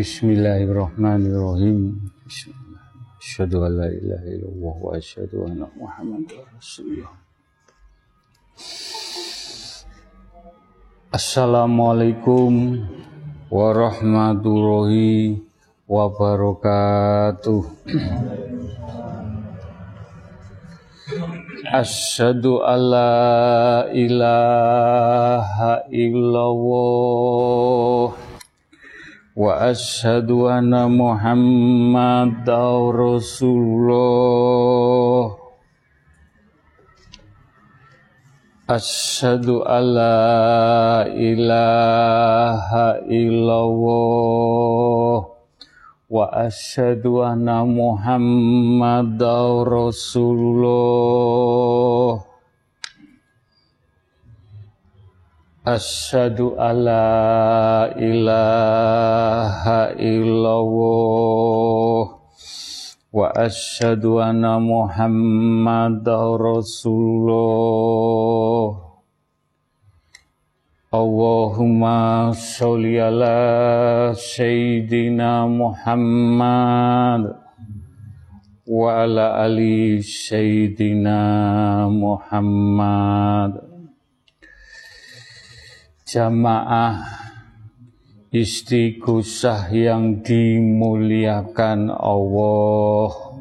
Bismillahirrahmanirrahim. Asyhadu an la ilaha illallah wa asyhadu anna Muhammadar Rasulullah. Assalamualaikum warahmatullahi wabarakatuh. Asyhadu alla ilaha illallah wa asyhadu anna Muhammadar Rasulullah. Asyhadu alla ilaha illallah wa asyhadu anna Muhammadar Rasulullah. Asyhadu alla ilaha illallah wa asyhadu anna Muhammadar Rasulullah. Allahumma sholli ala sayyidina Muhammad wa ala ali sayyidina Muhammad jamaah istighosah yang dimuliakan Allah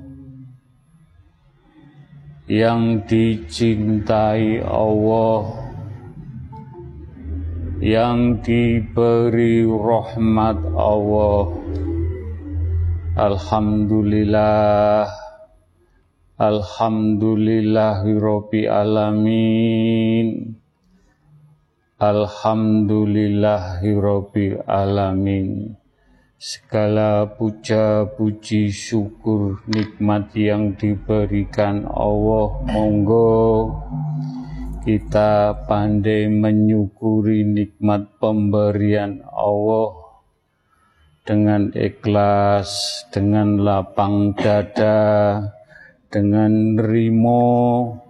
yang dicintai Allah yang diberi rahmat Allah. Alhamdulillah Alhamdulillahirabbil alamin Alhamdulillahirabbil alamin. Segala puja puji syukur nikmat yang diberikan Allah monggo kita pandai menyukuri nikmat pemberian Allah dengan ikhlas, dengan lapang dada, dengan rimo,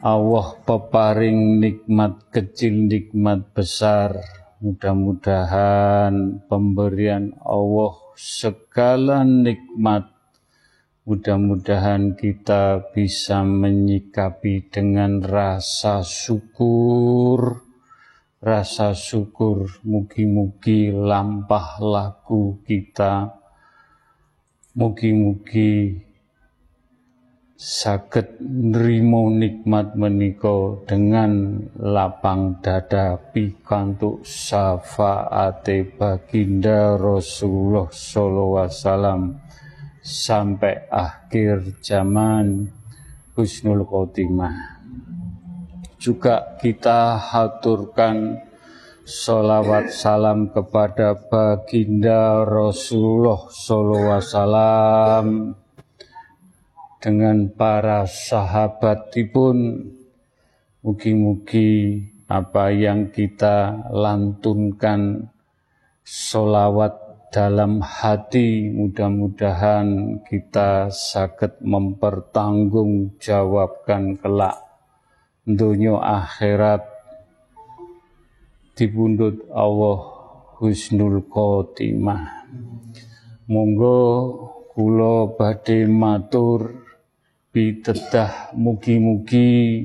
Allah peparing nikmat kecil, nikmat besar. Mudah-mudahan pemberian Allah segala nikmat. Mudah-mudahan kita bisa menyikapi dengan rasa syukur. Rasa syukur mugi-mugi lampah laku kita. Mugi-mugi sakit nrimo nikmat menika dengan lapang dada pikantuk syafaate baginda Rasulullah sallallahu alaihi wasallam sampai akhir zaman husnul khotimah. Juga kita haturkan Salawat salam kepada baginda Rasulullah sallallahu alaihi wasallam dengan para sahabatipun. Mugi-mugi apa yang kita lantunkan solawat dalam hati mudah-mudahan kita sakit mempertanggungjawabkan kelak dunia akhirat. Dibundut Allah husnul khotimah. Monggo kula badhe matur pitedah mugi-mugi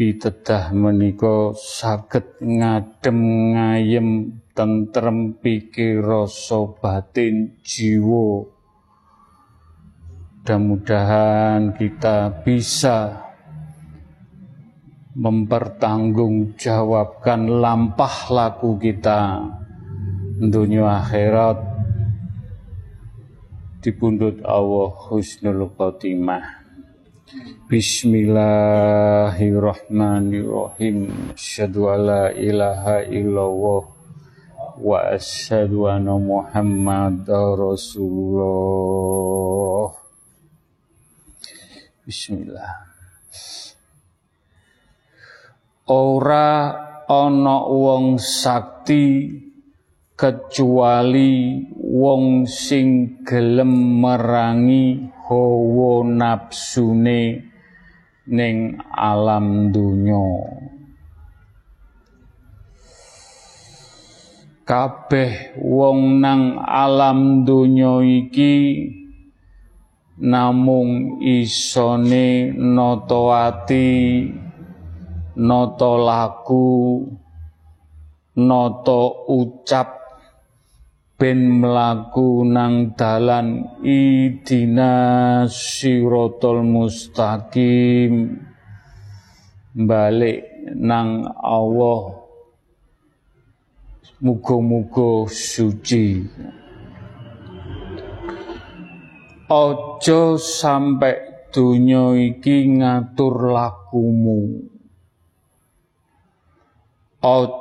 pitedah menika saged ngadem ngayem tentrem pikir rasa batin jiwa. Mudah-mudahan kita bisa mempertanggungjawabkan lampah laku kita dunia akhirat. Dipundhut Allah husnul khotimah Bismillahirrahmanirrahim. Asyhadu alla ilaha illallah wa asyhadu anna Muhammadar Rasulullah. Bismillah. Ora ana wong sakti kecuali wong sing gelem merangi hawa nafsune ning alam dunya kabeh wong nang alam donya iki namung isone nata ati nata laku nata ucap ben mlaku nang dalan idina sirotol mustaqim. Balik nang Allah. Muga-muga suci. Ojo sampai dunia iki ngatur lakumu. Ojo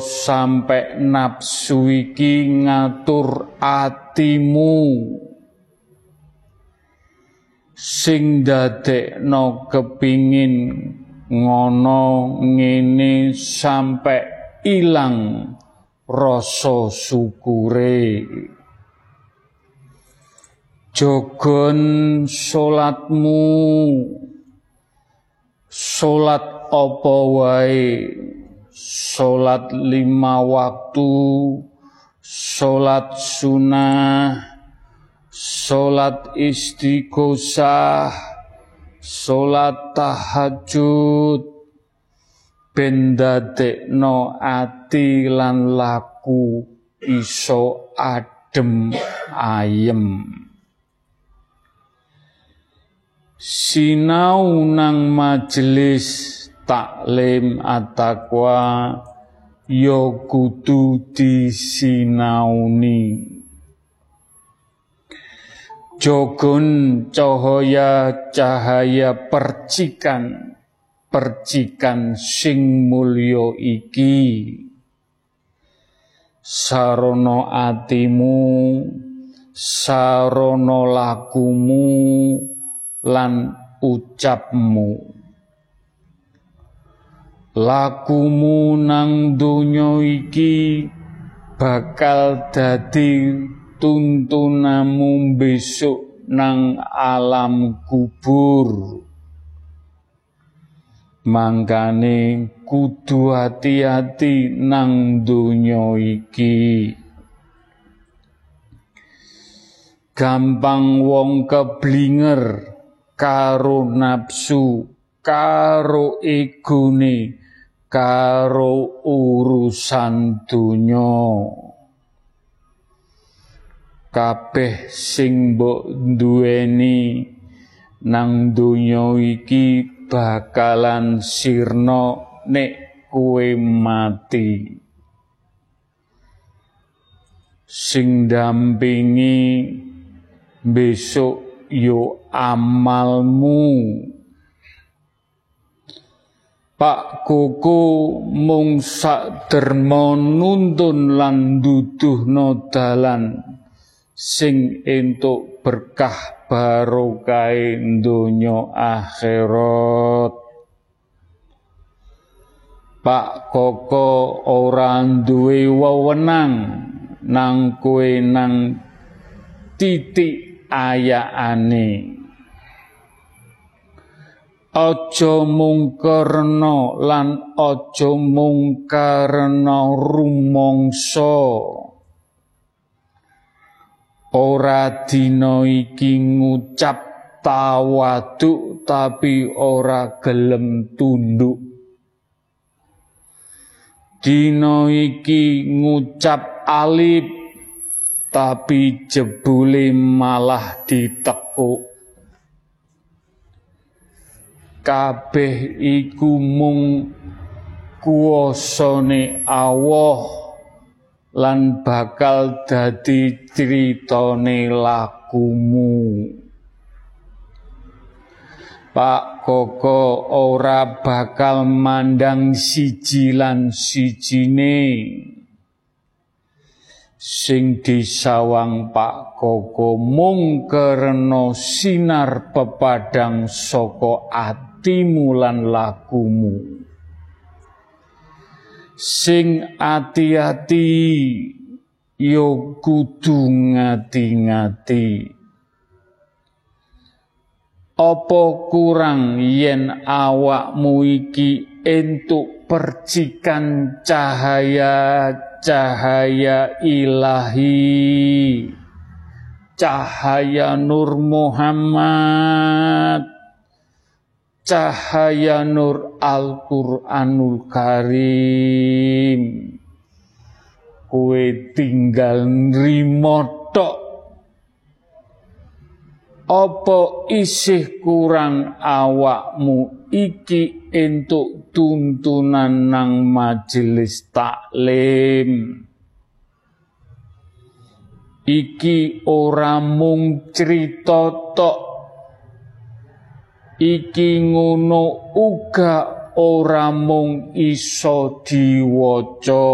sampai nafsu iki ngatur atimu. Sing dadekno kepingin ngono ngene sampai ilang rasa syukure. Jogon salatmu salat apa wae Sholat lima waktu, sholat sunnah, sholat istiqosah, sholat tahajud, no ati lan laku iso adem ayem. Sinau nang majelis taklim at-taqwa ya kudu disinauni. Jogon cahaya cahaya percikan percikan sing mulya iki. Sarono atimu sarono lakumu lan ucapmu lakumu nang donya iki bakal dadi tuntunamu besok nang alam kubur. Mangkane kudu hati-hati nang donya iki. Gampang wong keblinger karo nafsu karo egone karo urusan dunya kabeh sing mbok duweni nang donya iki bakalan sirna nek kowe mati. Sing dampingi besok yo amalmu Pak Koko mung derma nuntun lan duduhna dalan sing entuk berkah barokah donya akhirat. Pak Koko ora duwe wewenang nang kowe nang titik ayaane. Aja mung karena lan aja mung karena rumangsa. Ora dina iki ngucap tawaduk tapi ora gelem tunduk. Dina iki ngucap alif tapi jebule malah ditekuk kabeh iku mung kuwasane Allah lan bakal dadi critane lakumu. Pak Koko ora bakal mandang siji lan sijine. Sing disawang Pak Koko mung karena sinar pepadang saka atimu lan lakumu. Sing ati-ati yo kudu ngati-ngati. Opo kurang yen awakmu iki entuk percikan cahaya-cahaya ilahi? Cahaya Nur Muhammad cahaya Nur Al-Qur'anul Karim. Kue tinggal nrimo tok apa isih kurang awakmu iki entuk tuntunan nang majelis taklim? Iki ora mung cerita iki ngono uga ora mung iso diwaca.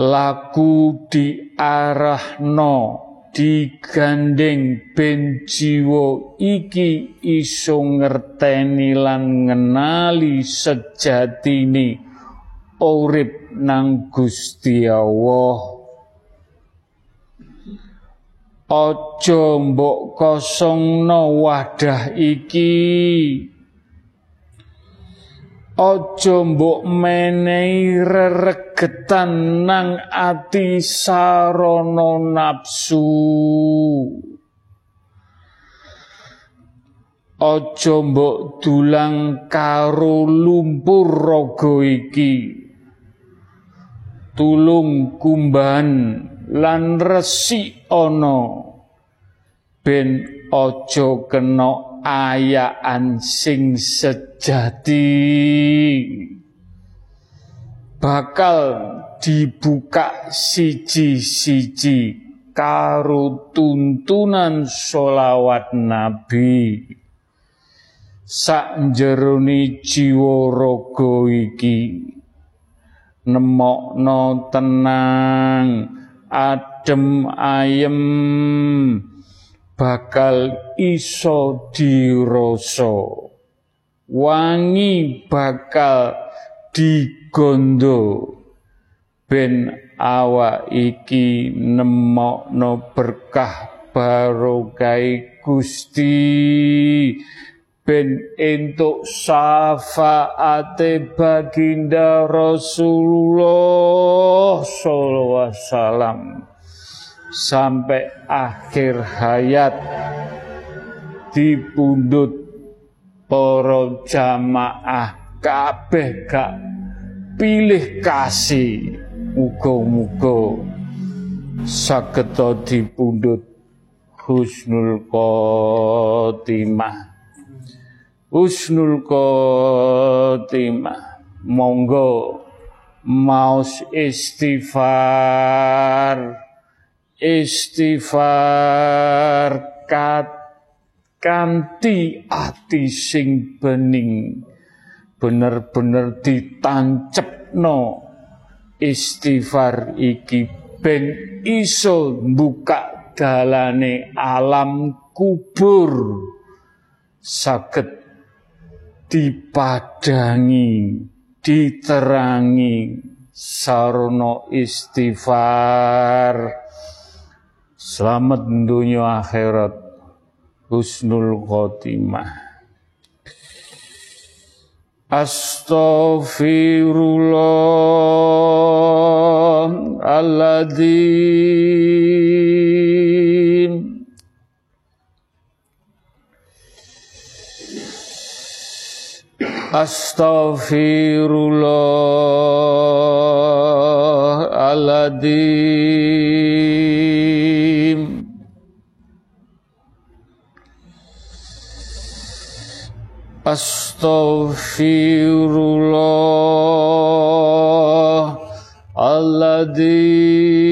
Lagu diarahno digandeng ben jiwa iki iso ngerteni lan ngenali sejatine urip nang Gusti Allah Aja mbok kosongno wadah iki Ojo mbok menehi reregetan nang ati sarono nafsu. Ojo mbok dulang karo lumpur raga iki. Tulung kumban lan resik ana. Ben ojo kena ayaan sing sejati. Bakal dibuka siji-siji karo tuntunan solawat nabi. Sak jeroni jiwa raga iki nemokno tenang adem ayem bakal iso dirasa. Wangi bakal digondo. Ben awa iki nemokno berkah barokah Gusti ben entuk syafaate baginda Rasulullah sallallahu alaihi wasallam sampai akhir hayat dipundut para jamaah kabeh gak pilih kasih. Muga-muga saged dipundut husnul khotimah husnul khotimah. Monggo. Maus istighfar. Istighfar kat kanti ati sing bening. Bener-bener no istighfar iki ben iso buka dalane alam kubur. Saged dipadangi diterangi sarana istighfar Selamat dunia akhirat husnul khotimah. Astaghfirullahaladzim Astaghfirullahaladzim Astaghfirullahaladzim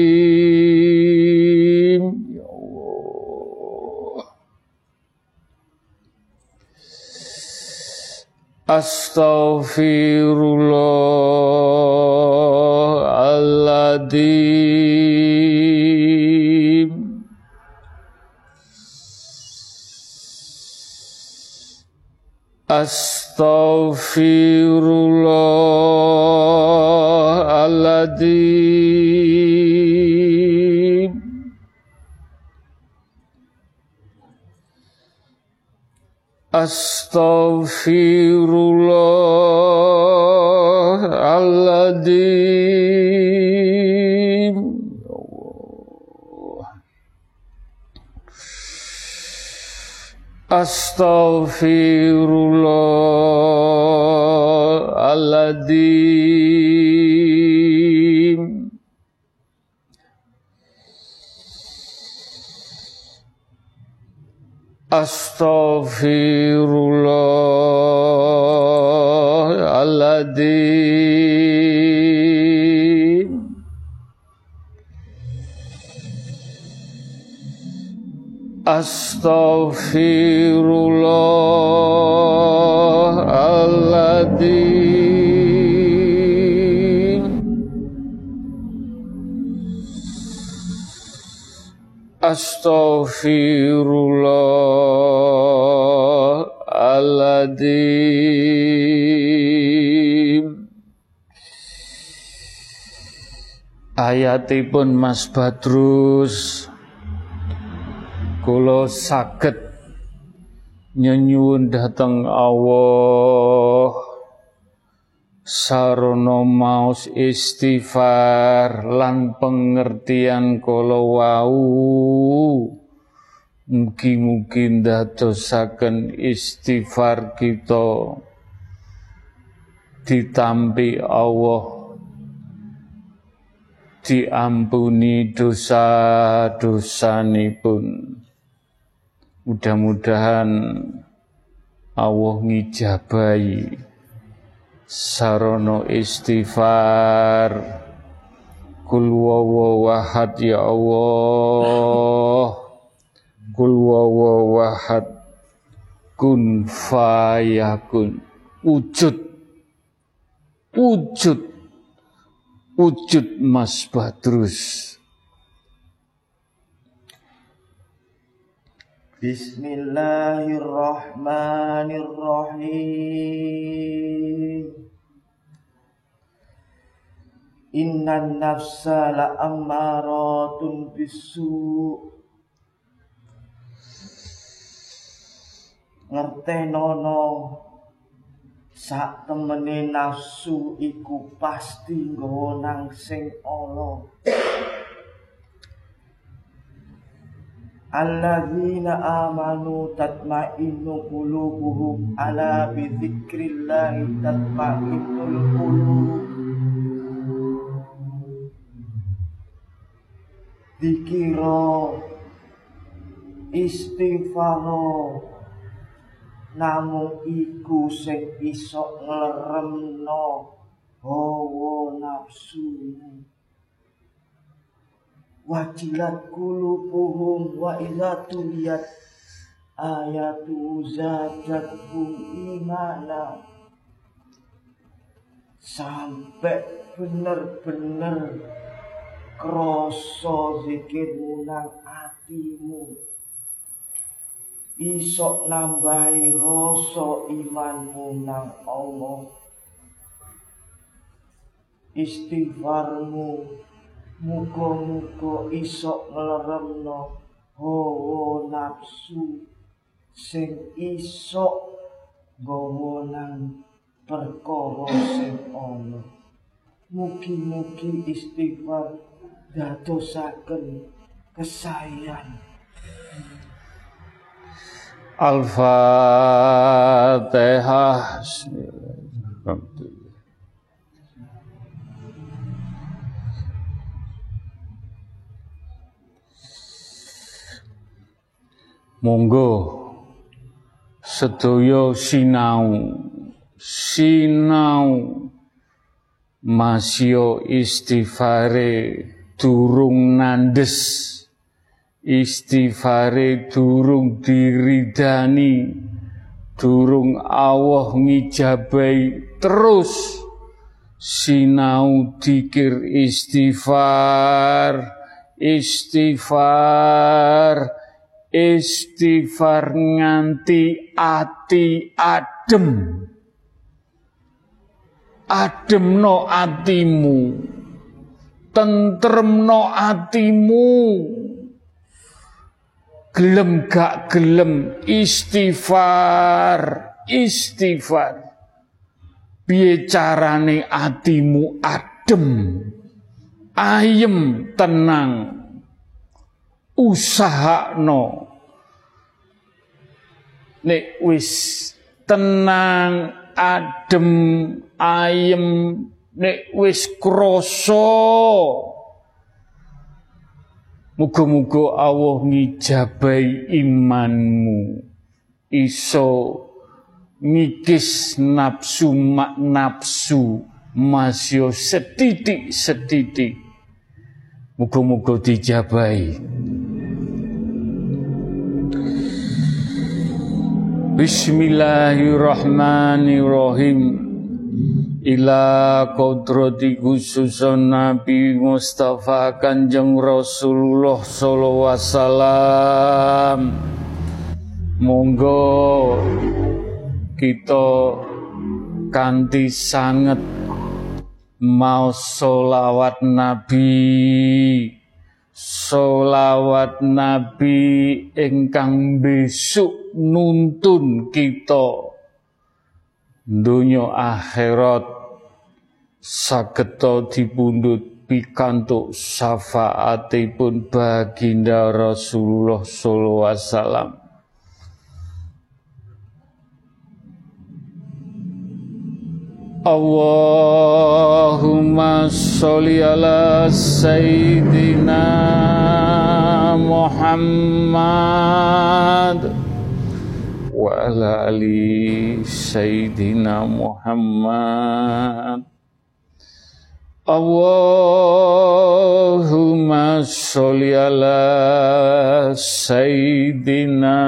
Astaghfirullahaladzim Astaghfirullahaladzim Astaghfirullahaladzim Astaghfirullahaladzim Astaghfirullahaladzim Astaghfirullahaladzim Astaghfirullahaladzim. Ayatipun Mas Badrus Kula saged nyenyuwun dhateng Allah sarana maos istighfar lan pengertian kala wau. Mugi-mugi ndadosaken istighfar kita ditampi Allah. Diampuni dosa-dosanipun. Mudah-mudahan Allah ngijabahi sarana istighfar. Kul wawahad ya Allah. Kul wawahad kun fayakun. Wujud. Wujud. Wujud Mas Badrus Bismillahirrahmanirrahim. Innan nafsa la ammaratun bisu Ngertenono sak temene nafsu iku pasti nggawa sing ala Alladzina amanu tatma'innu qulubuhum ala bi dzikrillahi tatma'innul qulub Dikira istighfaro namung iku sing iso ngleremno hawa nafsumu wajilat kulubuhum wa idza tuliyat ayatu zadatuhum imana. Sampai bener-bener kroso zikirmu nang atimu. Iso nambahi rasa imanmu nang Allah. Istighfarmu muga-muga iso ngleremno hawa nafsu sing iso nggawa nang perkara sing ana. Mugi-mugi istighfar dadosaken kesayan Al-Fatihah Monggo. Sedaya sinau sinau. Masio istighfare durung nandes. Istighfare durung diridani. Durung Allah ngijabai terus. Sinau dikir istighfar istighfar istighfar nganti ati adem. Ademno atimu. Tentremno atimu. Gelem gak gelem istighfar istighfar. Piye carane atimu adem? Ayem tenang usahakno. Nek wis tenang adem ayem nek wis krasa. Muga-muga Allah ngijabai imanmu. Iso ngikis nafsu mak nafsu masih setitik setitik muga-muga dijabai Bismillahirrahmanirrahim. Ila kodrati khususun Nabi Mustafa Kanjeng Rasulullah sallallahu wasallam. Monggo kita kanthi sanget mau solawat Nabi. Solawat Nabi ingkang besok nuntun kita. Dunia akhirat sageta dipundhut pikantuk syafaatipun baginda Rasulullah sallallahu alaihi wasallam Allahumma sholli ala sayyidina Muhammad wa ala ali sayyidina Muhammad Allahumma sholli ala sayyidina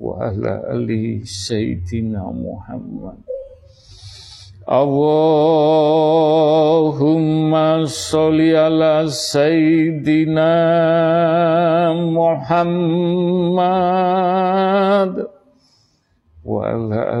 Muhammad wa ala ali sayyidina Muhammad Allahumma sholli ala sayyidina Muhammad wa ala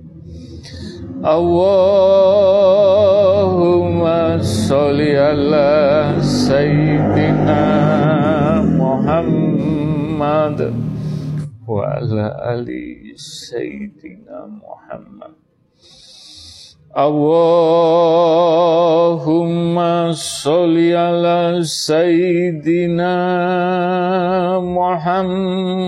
Allahumma salli ala Sayyidina Muhammad wa ala ali Sayyidina Muhammad. Allahumma salli ala Sayyidina Muhammad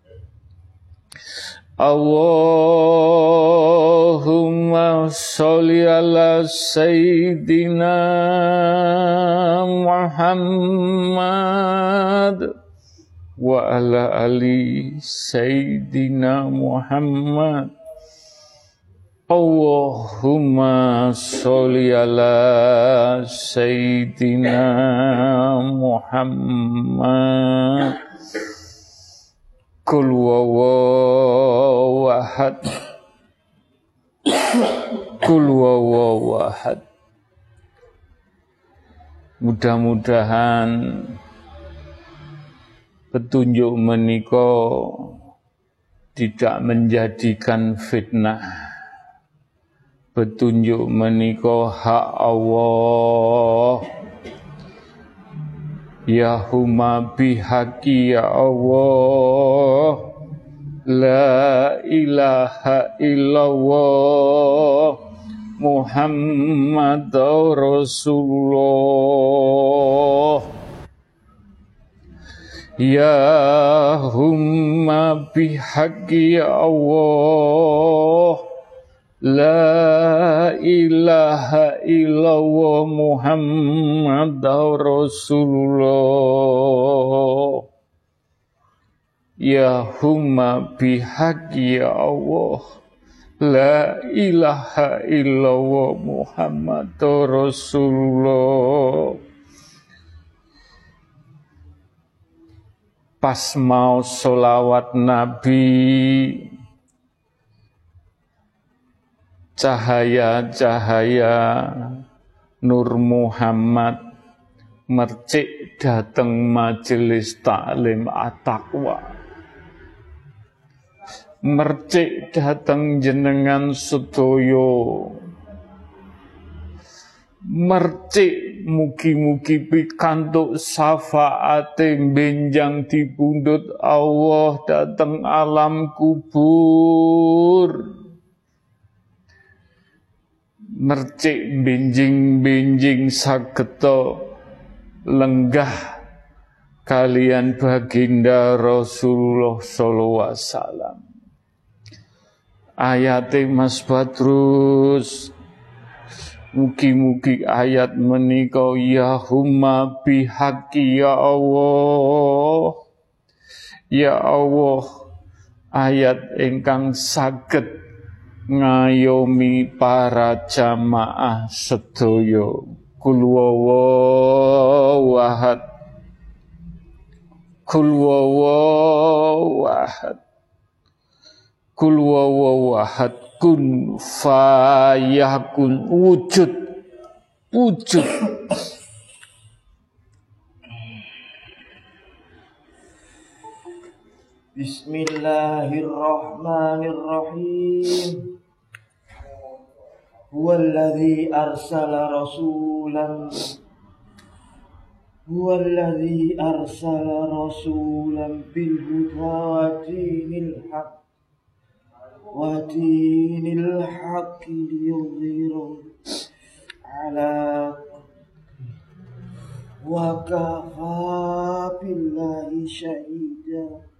Sayyidina Muhammad Allahumma sholli ala Sayyidina Muhammad wa ala ali sayyidina Muhammad. Allahumma sholli ala Sayyidina Muhammad Kul wawahad Kul wawahad Mudah-mudahan petunjuk menikah tidak menjadikan fitnah. Petunjuk menika hak Allah Ya huma bihaqi ya Allah. La ilaha illallah. Muhammad Rasulullah. Ya huma bihaqi ya Allah La ilaha illallah Muhammad Rasulullah. Ya humma bihaqi ya Allah. La ilaha illallah Muhammad Rasulullah. Pas mau solawat Nabi cahaya-cahaya Nur Muhammad mercik dateng majelis taklim at-taqwa. Mercik dateng jenengan sedoyo mercik mugi-mugi pikantuk syafaate benjang dipundhut. Allah dateng alam kubur mercik benjing-benjing sageto lenggah kalian baginda Rasulullah sallallahu alaihi wasallam. Ayate Mas Badrus Mugi-mugi ayat menika ya humma bihaqi ya Allah. Ya Allah ayat ingkang saged ngayomi para jamaah sedoyo kul wawahad kul wawahad kul wawahad kun fayakun. Wujud. Wujud Bismillahirrahmanirrahim هو الذي أرسل رسولا هو الذي أرسل رسولا بالهدى ودين الحق ودين الحق ليظهره على وكفى بالله شهيدا.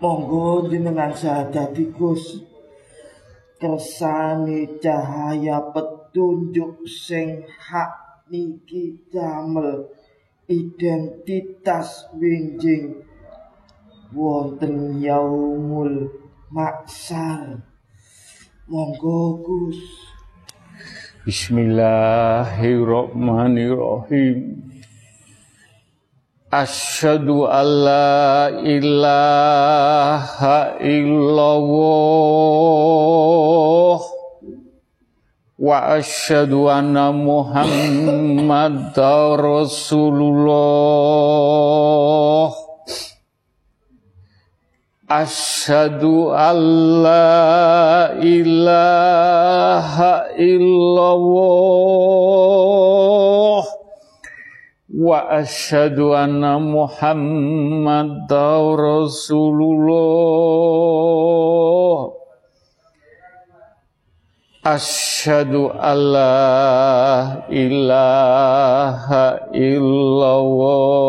Monggo jenengan sadati Gus kersane cahaya petunjuk sing hak niki damel. Identitas winjing. Wonten yaumul maksar. Monggo Gus. Bismillahirrahmanirrahim Asyhadu alla ilaha illallah. Wa asyhadu anna muhammadar rasulullah. Asyhadu alla ilaha illallah wa asyhadu anna muhammadar rasulullah asyhadu alla ilaha illallah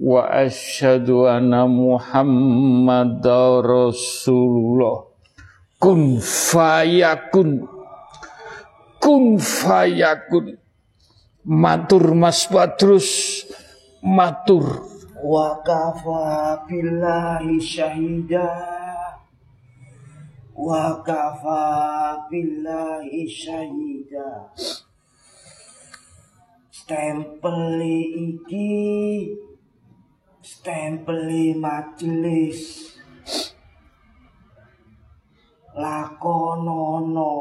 wa asyhadu anna muhammadar rasulullah kun matur Mas Badrus matur. Wa kafa billahi syahida. Wa kafa billahi syahida. Stempel iki stempel majelis. Lakonono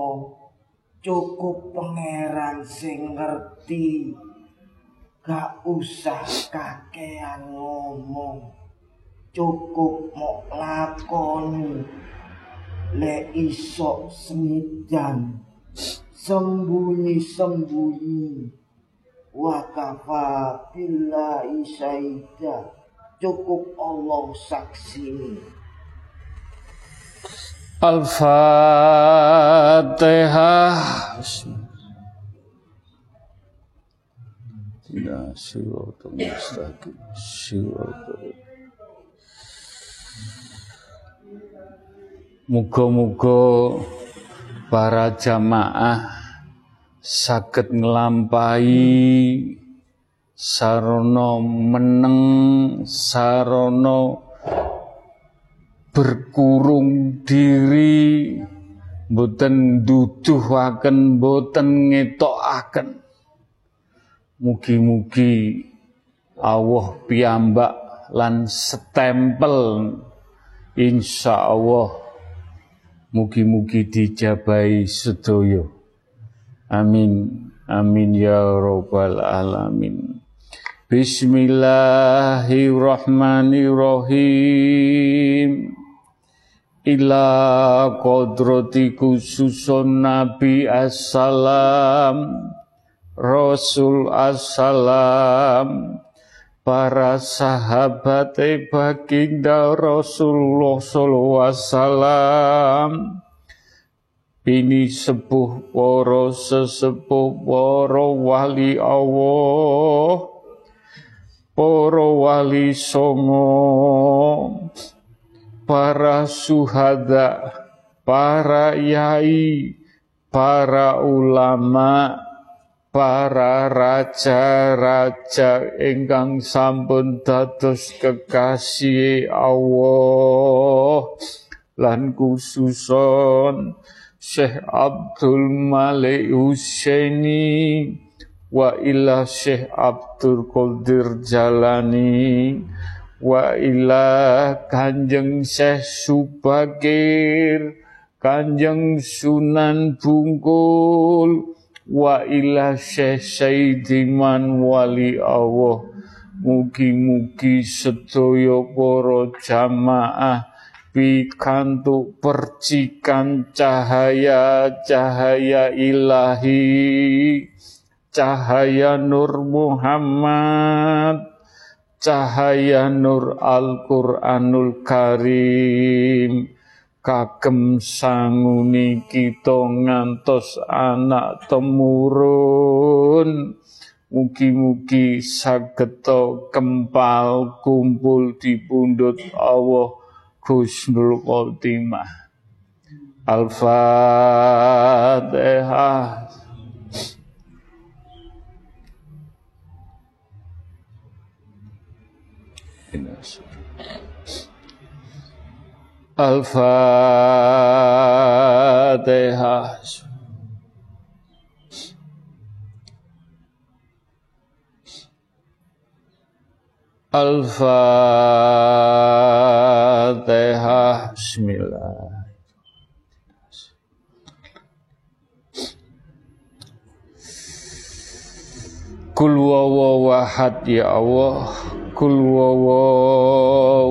cukup pangeran sing ngerti. Gak usah kakean ngomong. Cukup mau lakoni. Le iso semidan. Sembunyi-sembunyi. Wakafa billahi syaida cukup Allah saksi Al-Fatihah. Siratul Muga-muga para jamaah saged nglampahi sarana meneng sarana berkurung diri boten duduhaken boten ngetokaken. Mugi-mugi Allah piyambak lan setempel. Insya Allah mugi-mugi dijabai sedaya. Amin amin ya rabbal alamin. Bismillahirrahmanirrahim ila kodrati khususun Nabi Assalam Rasul Assalam para sahabat baginda Rasulullah Sallallahu Wasallam. Ini sepuh para sesepuh para wali Allah para wali songo para suhada, para yai, para ulama, para raja-raja ingkang sampun dados kekasih Allah. Lan khususon Syekh Abdul Malik Husaini wa ila Syekh Abdul Qadir Jalani wa ila kanjeng Syekh Subakir kanjeng Sunan Bungkul wa ila Syekh Saidiman wali Allah. Mugi-mugi sedaya para jamaah pikantuk percikan cahaya-cahaya ilahi cahaya Nur Muhammad cahaya nur Al-Qur'anul Karim. Kagem sanguni kita ngantos anak temurun. Mugi-mugi sageta kempal kumpul di pundut Allah Gusnul Khotimah. Al-Fatihah Al-Fatihah. Al-Fatihah. Bismillah. Kul wawahad ya Allah Kul wawahad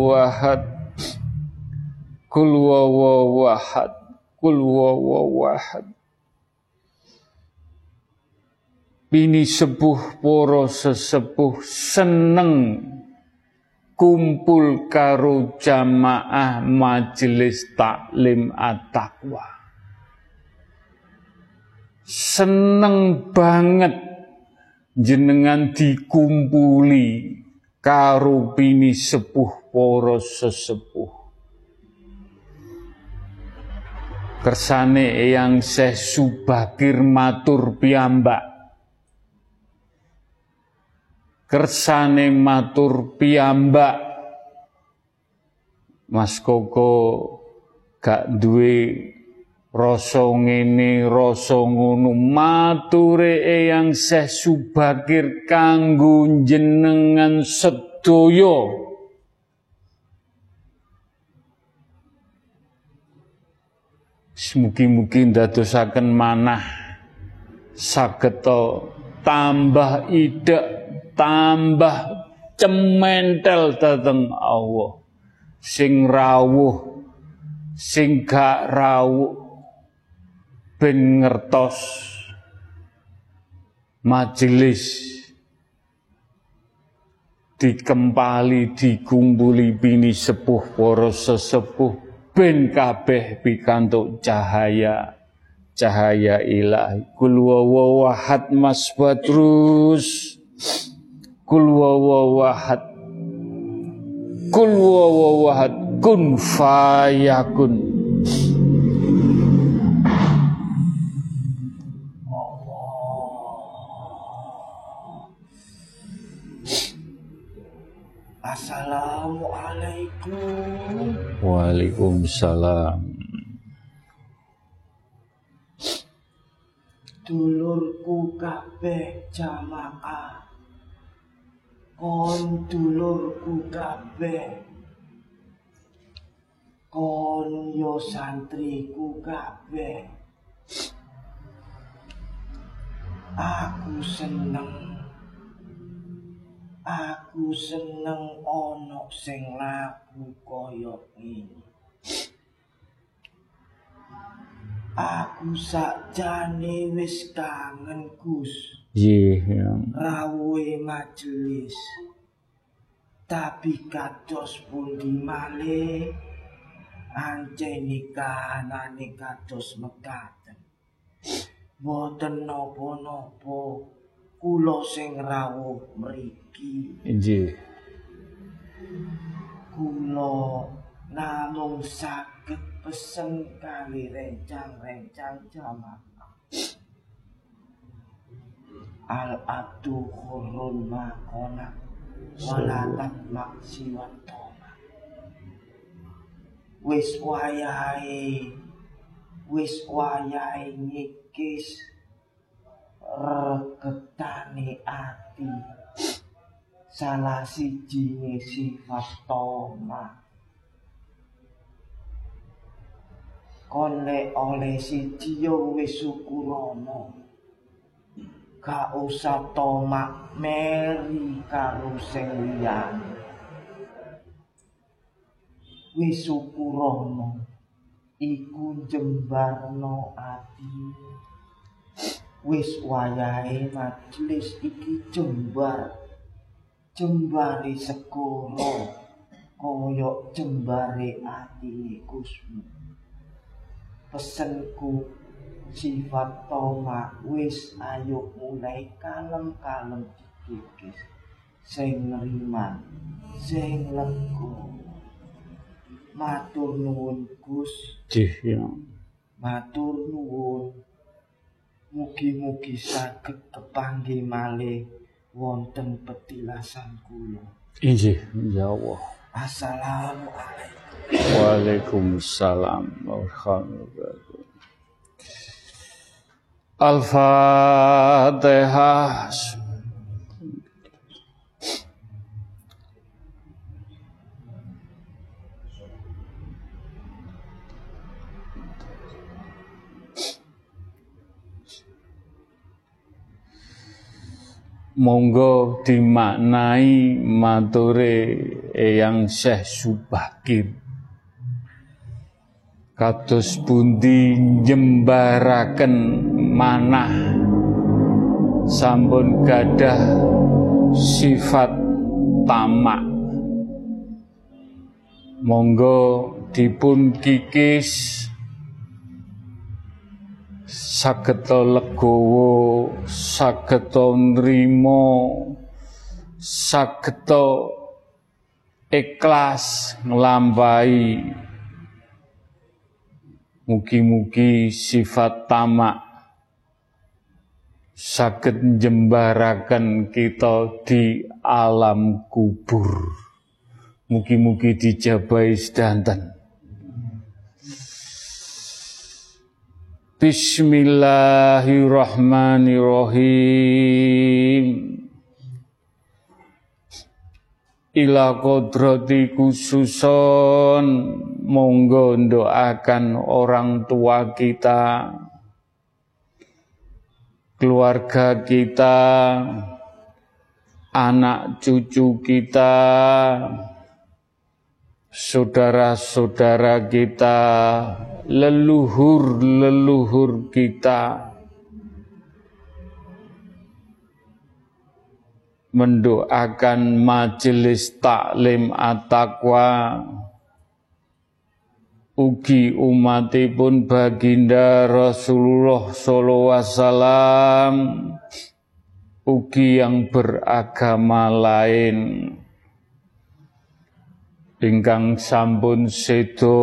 Kul wawahad Kul wawahad Bini sepuh poro sesepuh seneng kumpul karo jamaah majelis taklim at-taqwa. Seneng banget jenengan dikumpuli karo bini sepuh para sesepuh. Kersane yang Syekh Subakir matur piyambak. Kersane matur piyambak. Mas Koko gak duwe rasa ngene rasa ngono. Mature eyang Syekh Subakir kanggo jenengan sedaya. Mugi-mugi ndadosaken manah. Sageta tambah ide, tambah cementel dateng Allah. Sing rawuh sing gak rawuh ben ngertos majelis dikempali dikumpuli bini sepuh para sesepuh ben kabeh pikantuk cahaya cahaya ilahi. Kul wawahad mas terus kul wawahad kul wawahad kun fayakun Assalamualaikum. Waalaikumsalam. Dulurku kabeh jamaah. Kon dulurku kabeh. Kon yo santriku kabeh. Aku seneng Aku seneng ana sing laku kaya ngene. Aku sakjane wis kangen Gus. Nggih, Rawuhe majelis. Tapi kados pundi malih ancene kahanane kados mekaten. Boten napa-napa kula sing rawuh mriki. Iki nggih. Kula namung saged pesen kali rencang-rencang jamaah. Al abdu khurun makona walatat maksiwatoma wis wayahe wis wayahe nyikis reketane ati. Salah siji sifat toma. Kon le oleh siji yo wis syukurana gak usah toma meri karo sing liyane wis iku jembarno ati wis wayahe majelis iki jembar jembare sekono kaya jembare atine kusmu. Pesenku sifat toma wis ayo mulai kalem-kalem dikikis sing neriman sing lega matur nuwun Gus. Matur nuwun mugi-mugi saged kepanggih malih wonten petilasan kula. Injih, ya Allah. Assalamualaikum. Waalaikumsalam warahmatullahi Al-Fatihah. Monggo dimaknai mature Eyang Syekh Subakir. Kados pundi jembaraken manah. Sampun gadah sifat tamak. Monggo dipun kikis sageta legowo sageta nrimo sageta ikhlas nglampahi mugi-mugi sifat tamak saged njembaraken kita di alam kubur. Mugi-mugi dijabai sedanten. Bismillahirrahmanirrahim. Ila kodrati khususon monggo doakan orang tua kita keluarga kita, anak cucu kita, saudara-saudara kita, leluhur-leluhur kita, mendoakan majelis taklim at-taqwa. Ugi umatipun baginda Rasulullah sallallahu wasallam. Ugi yang beragama lain ingkang sampun sedo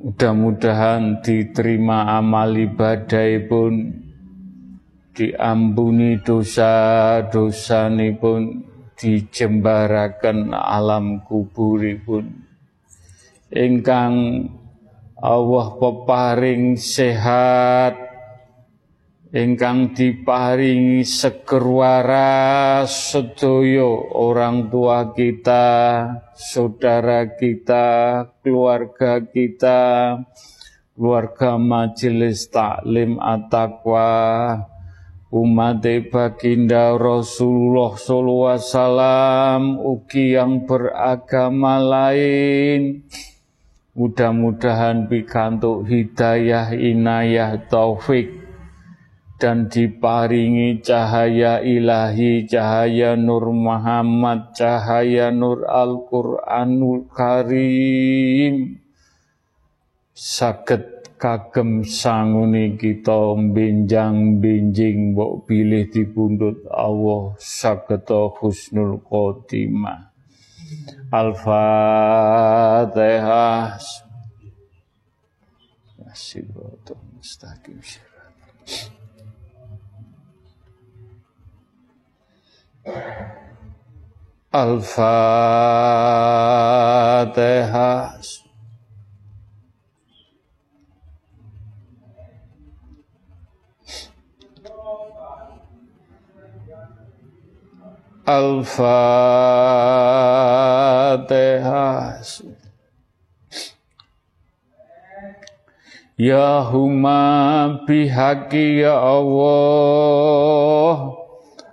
mudah-mudahan diterima amal ibadah pun diampuni dosa-dosa pun dijembarakan alam kuburipun. Ingkang Allah peparing sehat ingkang diparingi seger waras sedaya orang tua kita, saudara kita, keluarga kita, keluarga majelis taklim at-taqwa, umat baginda Rasulullah sallallahu alaihi wasallam ugi yang beragama lain. Mudah-mudahan pikantuk hidayah, inayah, taufik dan diparingi cahaya ilahi, cahaya Nur Muhammad, cahaya Nur Al-Quranul Karim. Saged kagem sanguni kita benjang benjing mbok pilih dipundhut Allah saged husnul khotimah. Al-Fatihah. Siratul mustaqim Al-Fatihah. Al-Fatihah. Ya huma bihaqi ya Allah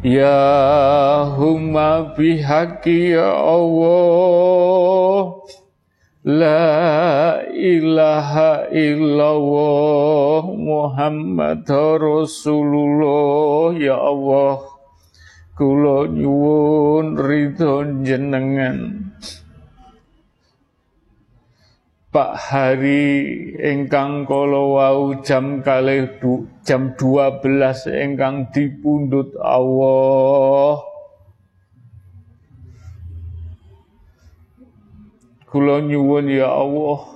Ya humma bihaqi ya Allah La ilaha illallah Muhammad Rasulullah Ya Allah. Kula nyuwun ridho jenengan Pak hari engkang kala wau jam kalih jam 12 engkang dipundhut Allah Kula nyuwun ya Allah.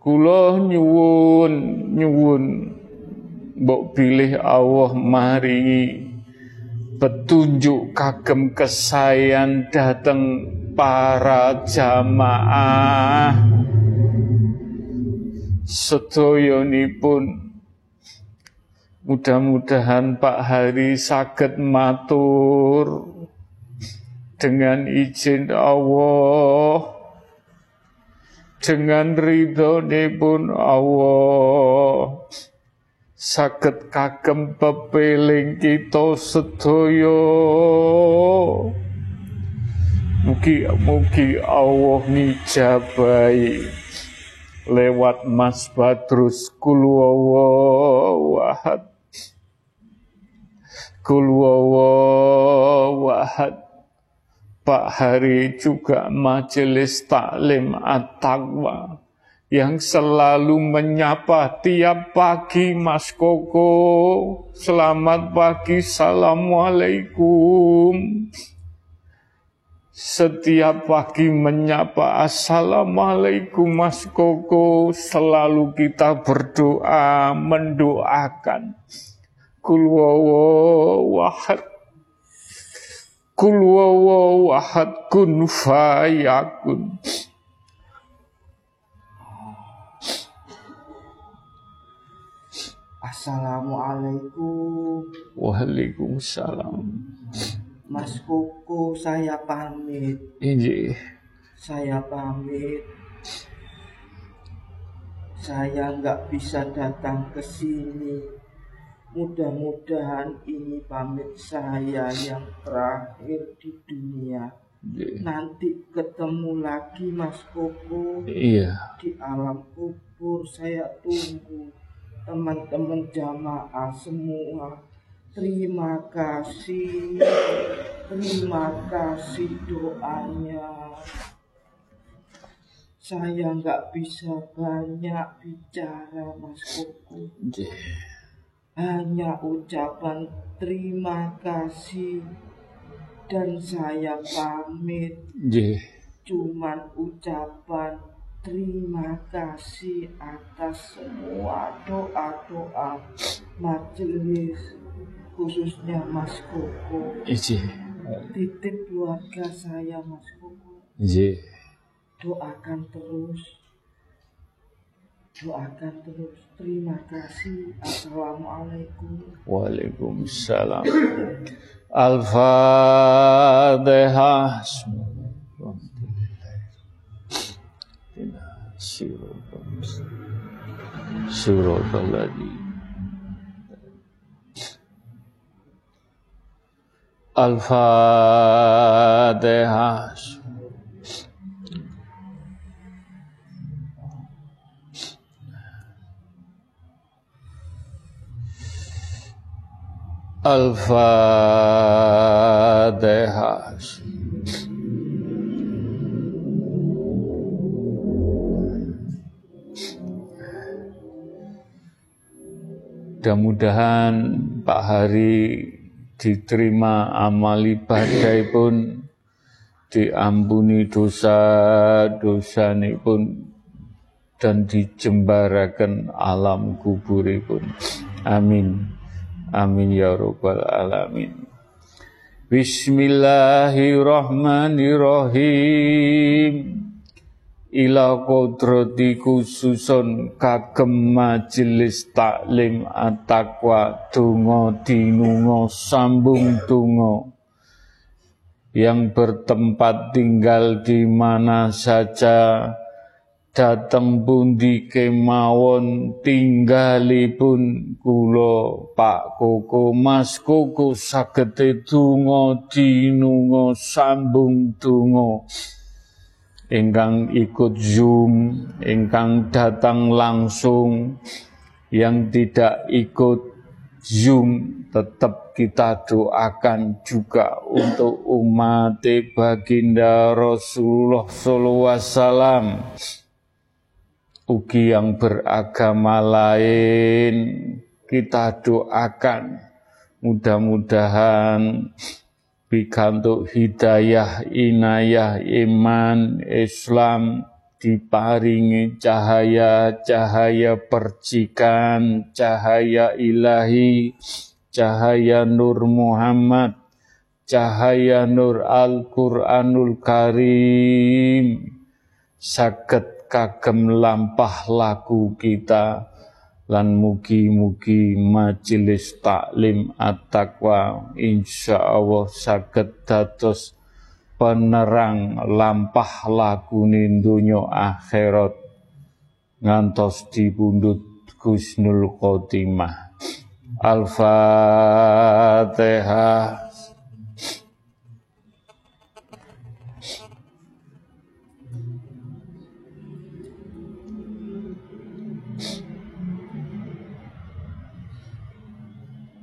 Kula nyuwun nyuwun mbok pilih Allah mari petunjuk kagem kesayan dateng para jamaah. Pun mudah-mudahan Pak Hari sakit matur. Dengan izin Allah dengan ridho pun Allah sakit kagem pepeling kita sedoyo mugi-mugi Allah ngijabai lewat Mas Badrus wahad wahad Pak Hari juga majelis taklim at-taqwa yang selalu menyapa tiap pagi Mas Koko. Selamat pagi, Assalamualaikum. Setiap pagi menyapa Assalamualaikum Mas Koko Selalu kita berdoa, mendoakan Kulwawa wahad Kulwawa wahad kun fayakun Assalamualaikum. Waalaikumsalam. Mas Koko, saya pamit. Ini. Saya pamit. Saya nggak bisa datang ke sini. Mudah-mudahan ini pamit saya yang terakhir di dunia. Ini. Nanti ketemu lagi Mas Koko Iya. di alam kubur. Saya tunggu teman-teman jamaah semua. Terima kasih, terima kasih doanya. Saya nggak bisa banyak bicara, Mas Koko. Hanya ucapan terima kasih dan saya pamit. Cuman ucapan terima kasih atas semua doa-doa majelis khususnya Mas Koko. Ini. Titip keluarga saya Mas Koko. Ini. Doakan terus. Doakan terus. Terima kasih. Assalamualaikum. Waalaikumsalam. Al-Fatihah. Surat al-Ladhi. Al-Fatihah. Al-Fatihah. Mudah-mudahan Pak Hari diterima amal ibadah pun diampuni dosa-dosa pun dan dijembarakan alam kuburipun. Amin. Amin ya rabbal alamin. Bismillahirrahmanirrahim. Ila kodrati khususun kagem majelis taklim at-taqwa donga dinunga sambung donga. Yang bertempat tinggal di mana saja dateng pundi kemawon tinggalipun kula Pak Koko. Mas Koko sagete donga dinunga sambung donga ingkang ikut Zoom, ingkang datang langsung, yang tidak ikut Zoom, tetap kita doakan juga untuk umat baginda Rasulullah SAW. Ugi yang beragama lain, kita doakan mudah-mudahan pikantuk hidayah inayah iman Islam diparingi cahaya-cahaya percikan cahaya ilahi cahaya nur Muhammad cahaya nur Al-Qur'anul Karim. Saged kagem lampah laku kita lan mugi-mugi majelis taklim at-taqwa insyaallah saged dados penerang lampah lakune donya akhirat ngantos dipundhut Gusnul Khotimah. Al-Fatihah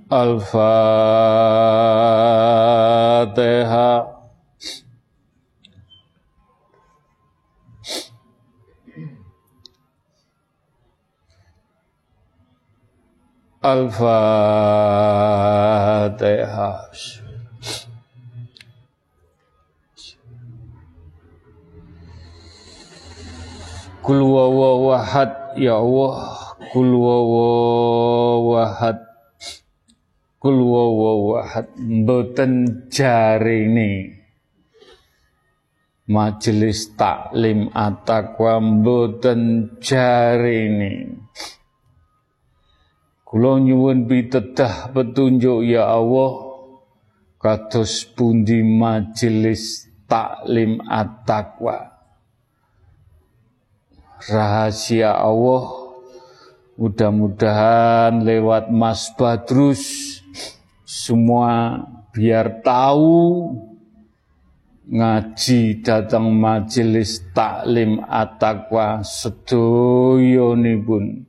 Al-Fatihah. Al-Fatihah. Kul wawahad ya Allah Kul wawahad Kul wawahad Mboten jarini Majelis taklim atakwa Mboten jarini Kula nyuwun pitedah petunjuk ya Allah kados pundi majelis taklim at-taqwa. Rahasia Allah mudah-mudahan lewat Mas Badrus semua biar tahu ngaji datang majelis taklim at-taqwa pun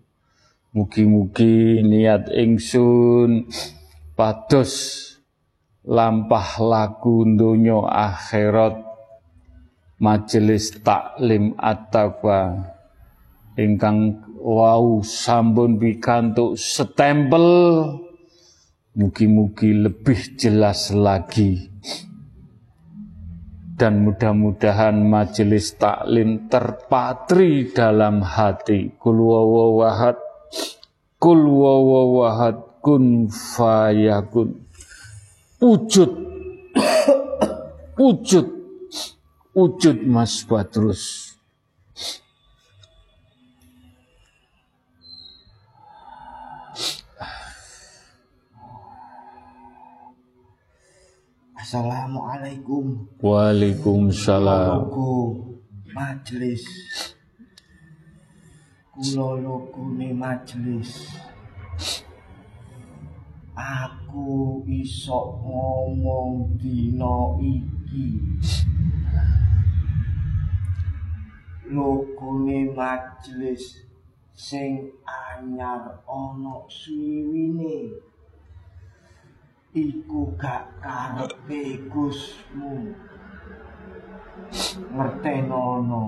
mugi-mugi niat ingsun pados lampah laku donya akhirat. Majelis taklim at-taqwa ingkang wau sampun pikantuk setempel mugi-mugi lebih jelas lagi. Dan mudah-mudahan majelis taklim terpatri dalam hati. Kul wawahad kul wawahad kun fayakun. Wujud wujud wujud Mas Badrus Assalamualaikum. Waalaikumsalam. Kulo majelis. Kulo lokune majelis. Aku iso ngomong dino iki. Lokune majelis sing anyar ana suwiwine. Iku gak karepe Gusmu. Ngertenono.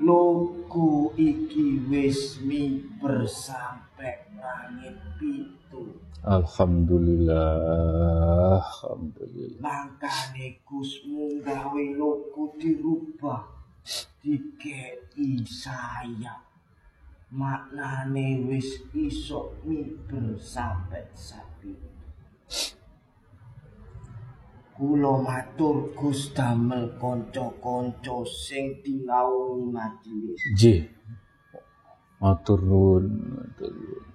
Loku iki wis mi bersampe langit pitu. Alhamdulillah Alhamdulillah. Mangkane Gusmu gawe loku dirubah dikei saya maknane wis iso mi bersampe sapi Kula matur Gus damel kanca-kanca sing dinaungi majelis. Nggih. Matur nuwun, matur nuwun.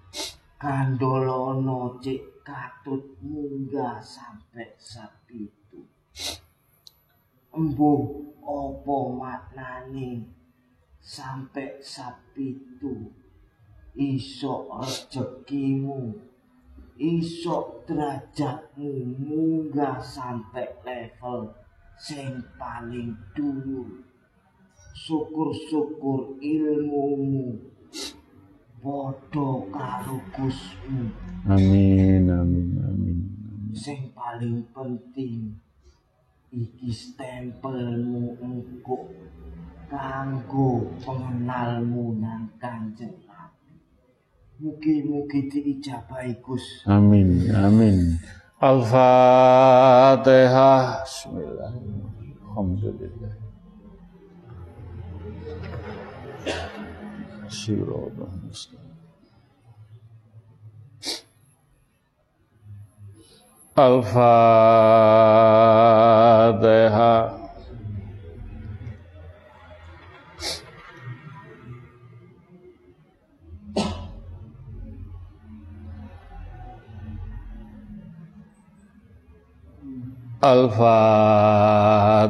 Kandolana cek katut munggah sampe sapitu. Embuh apa maknane sampe sapitu iso rezekimu iso derajatmu munggah sampai level sing paling dhuwur syukur-syukur ilmumu padha karo Gusmu. Amin amin amin. Sing paling penting iki stempelmu engko kanggo pengenalmu nang kanjeng Mugi-mugi diijabahi Gus. Amin. Amin. Al-Fatihah. Bismillahirrahmanirrahim. Alhamdulillah. Sirotah Al-Fatihah. Al-Fatihah.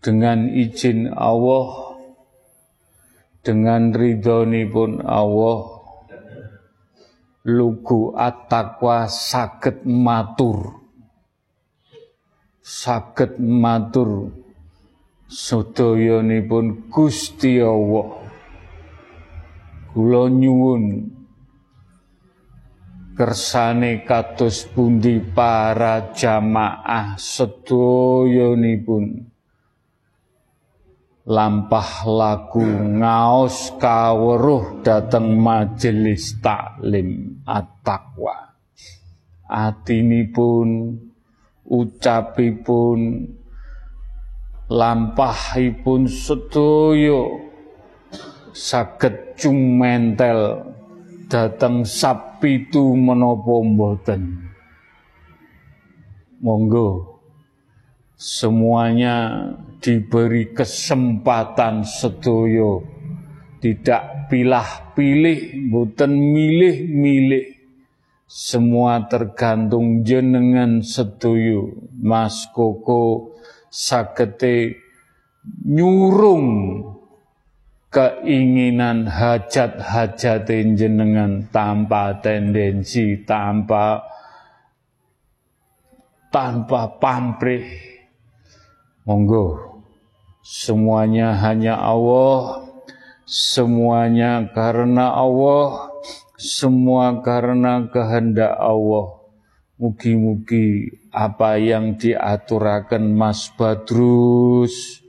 Dengan izin Allah, dengan ridhoni pun Allah, lugu at-taqwa saged matur. Saged matur sedayanipun Gusti Allah kula nyuwun. Kersane kados pundi para jamaah sedayanipun lampah laku ngaos kaweruh dateng majelis taklim at-taqwa. Atinipun ucapipun lampahipun sedaya saged cumentel dateng sapitu menapa mboten? Monggo. Semuanya diberi kesempatan sedoyo tidak pilah-pilih mboten milih-milih. Semua tergantung jenengan sedoyo Mas Koko sagete nyurung keinginan hajat-hajat jenengan tanpa tendensi, tanpa tanpa pamrih. Monggo, semuanya hanya Allah, semuanya karena Allah, semua karena kehendak Allah. Mugi-mugi apa yang diaturakan Mas Badrus,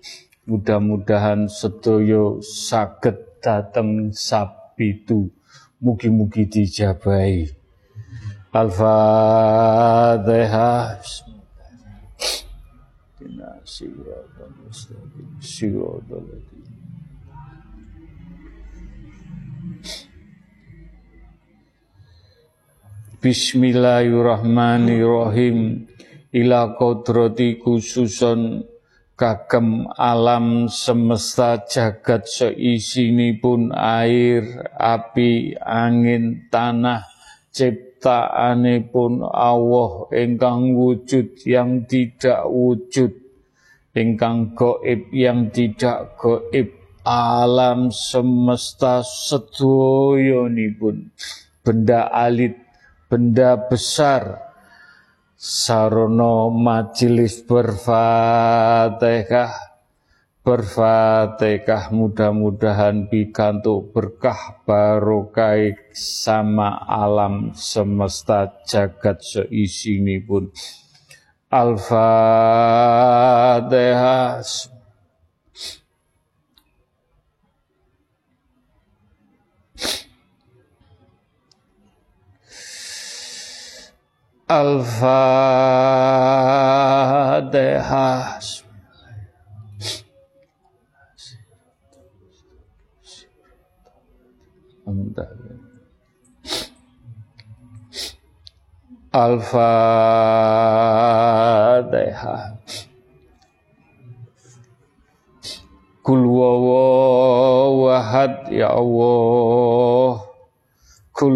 Mudah-mudahan sedoyo saged dateng sabitu. Mugi-mugi dijabai. Al-Fatihah. Bismillahirrahmanirrahim. Ila kodrati khususon kagem alam semesta jagat pun air, api, angin, tanah, ciptaanipun Allah ingkang wujud yang tidak wujud, ingkang goib yang tidak goib, alam semesta pun benda alit, benda besar, Sarono majelis berfatihah. Berfatihah mudah-mudahan pikantuk berkah barokah sama alam semesta jagat seisini pun Al-Fatihah Al-Fatihah. Al-Fatihah. Kul wawahad ya Allah. Kul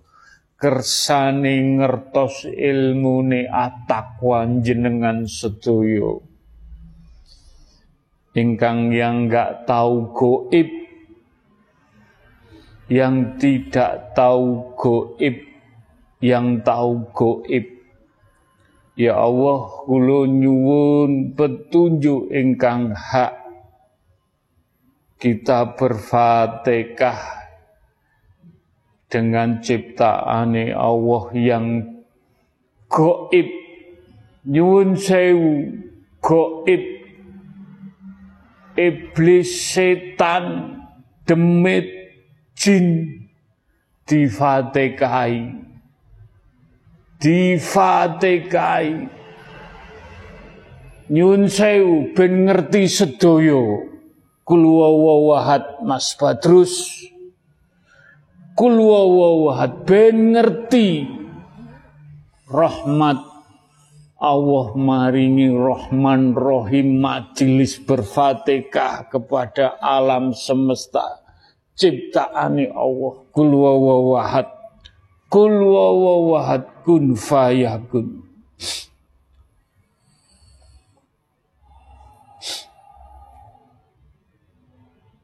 kersane ngertos ilmune atakwa jenengan sedoyo. Ingkang yang enggak tahu goib yang tidak tahu goib yang tahu goib. Ya Allah kula nyuwun petunjuk ingkang hak. Kita berfatihah dengan ciptaan Allah yang goib nyuwun sewu goib iblis setan demit jin difatekai difatekai. Nyuwun sewu ben ngerti sedoyo kulwawahat Mas Badrus Kul wawahad ben ngerti rahmat Allah maringi Rahman Rohim majelis berfatihah kepada alam semesta. Ciptaane Allah. Kul wawahad kul wawahad kun fayakun.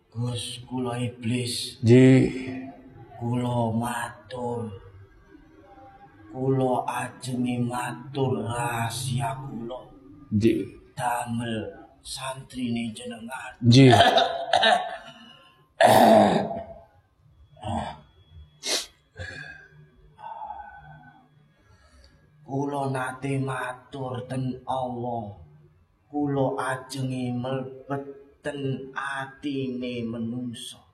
Gus kula iblis, Ji kula matur. Kula ajenge matur rahasia kula ji damel santrine jenengan. ji Kula nate matur ten Allah. Kula ajenge mlebet ten atine menungso.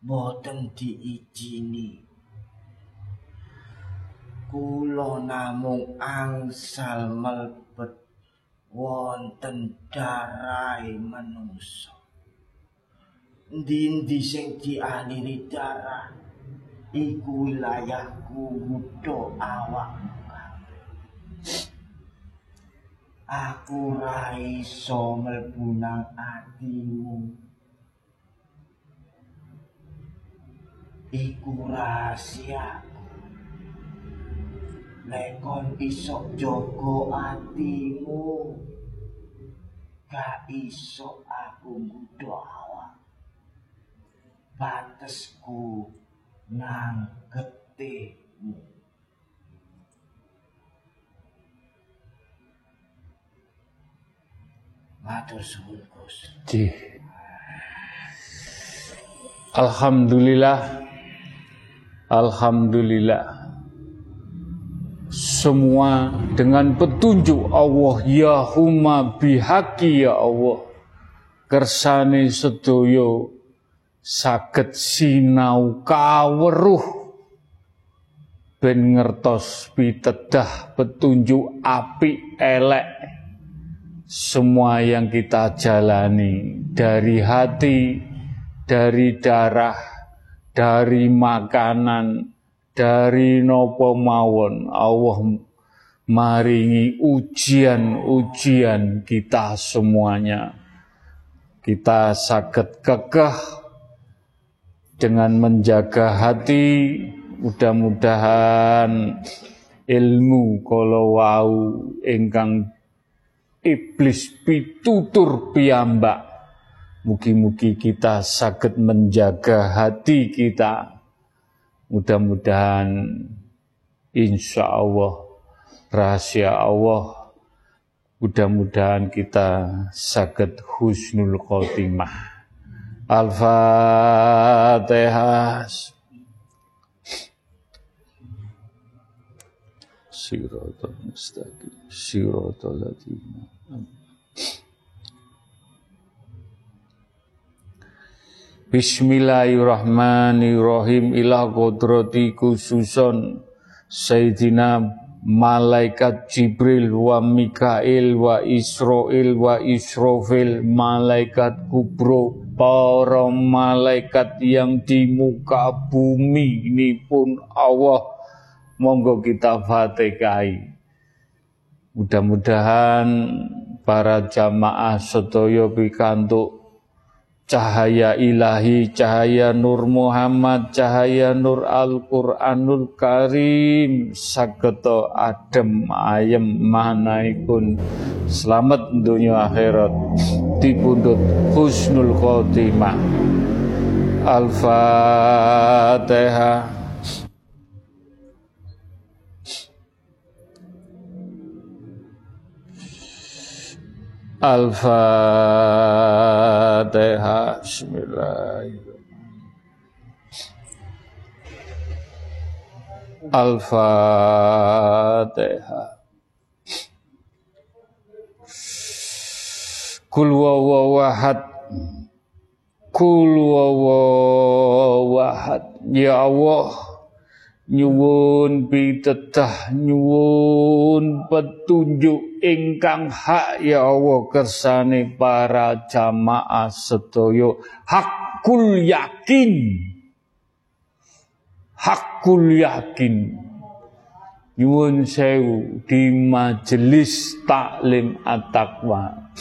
Boten diijini. Kula namung angsal mlebet wonten darai menungso. Ndi-ndi sing dialiri darah iku wilayahku awakmu kabeh. Aku ra iso mlebu nang atimu. Iku rahasiaku. Lekon iso jaga atimu. Gak iso aku ngudho awak. Batesku nang getihmu. Matur suwun Gus. Alhamdulillah Alhamdulillah. Semua dengan petunjuk Allah. Ya huma bihaqi ya Allah. Kersane sedoyo saged sinau kaweruh. Ben ngertos pitedah petunjuk apik elek. Semua yang kita jalani dari hati, dari darah, dari makanan, dari nopo mawon Allah maringi ujian-ujian kita semuanya. Kita sakit kekeh dengan menjaga hati, mudah-mudahan ilmu kalau wau ingkang iblis pitutur piyambak. Mugi-mugi kita sakit menjaga hati kita. Mudah-mudahan insya Allah rahasia Allah mudah-mudahan kita sakit husnul khotimah. Al-Fatihah. Siratal mustaqim. Siratal ladzina Bismillahirrahmanirrahim. Ila kodrati khususon Sayyidina malaikat Jibril wa Mikail wa Israel wa Israfil. Malaikat kubro para malaikat yang di muka bumi ini pun Allah. Monggo kita fatikai mudah-mudahan para jamaah sedaya pikantuk cahaya ilahi, cahaya Nur Muhammad, cahaya Nur Al-Quranul Karim, sageto adem ayem manaipun selamat dunia akhirat dipundhut husnul khotimah. Al-Fatihah. Al-Fatihah. Bismillahirrahmanirrahim. Al-Fatihah. Kul wawahad. Kul wawahad. Ya Allah, nyuwun pitedah nyuwun petunjuk ingkang hak ya Allah kersane para jamaah sedaya. Hakul yakin. Hakul yakin. Nyuwun sewu di majelis taklim at-taqwa.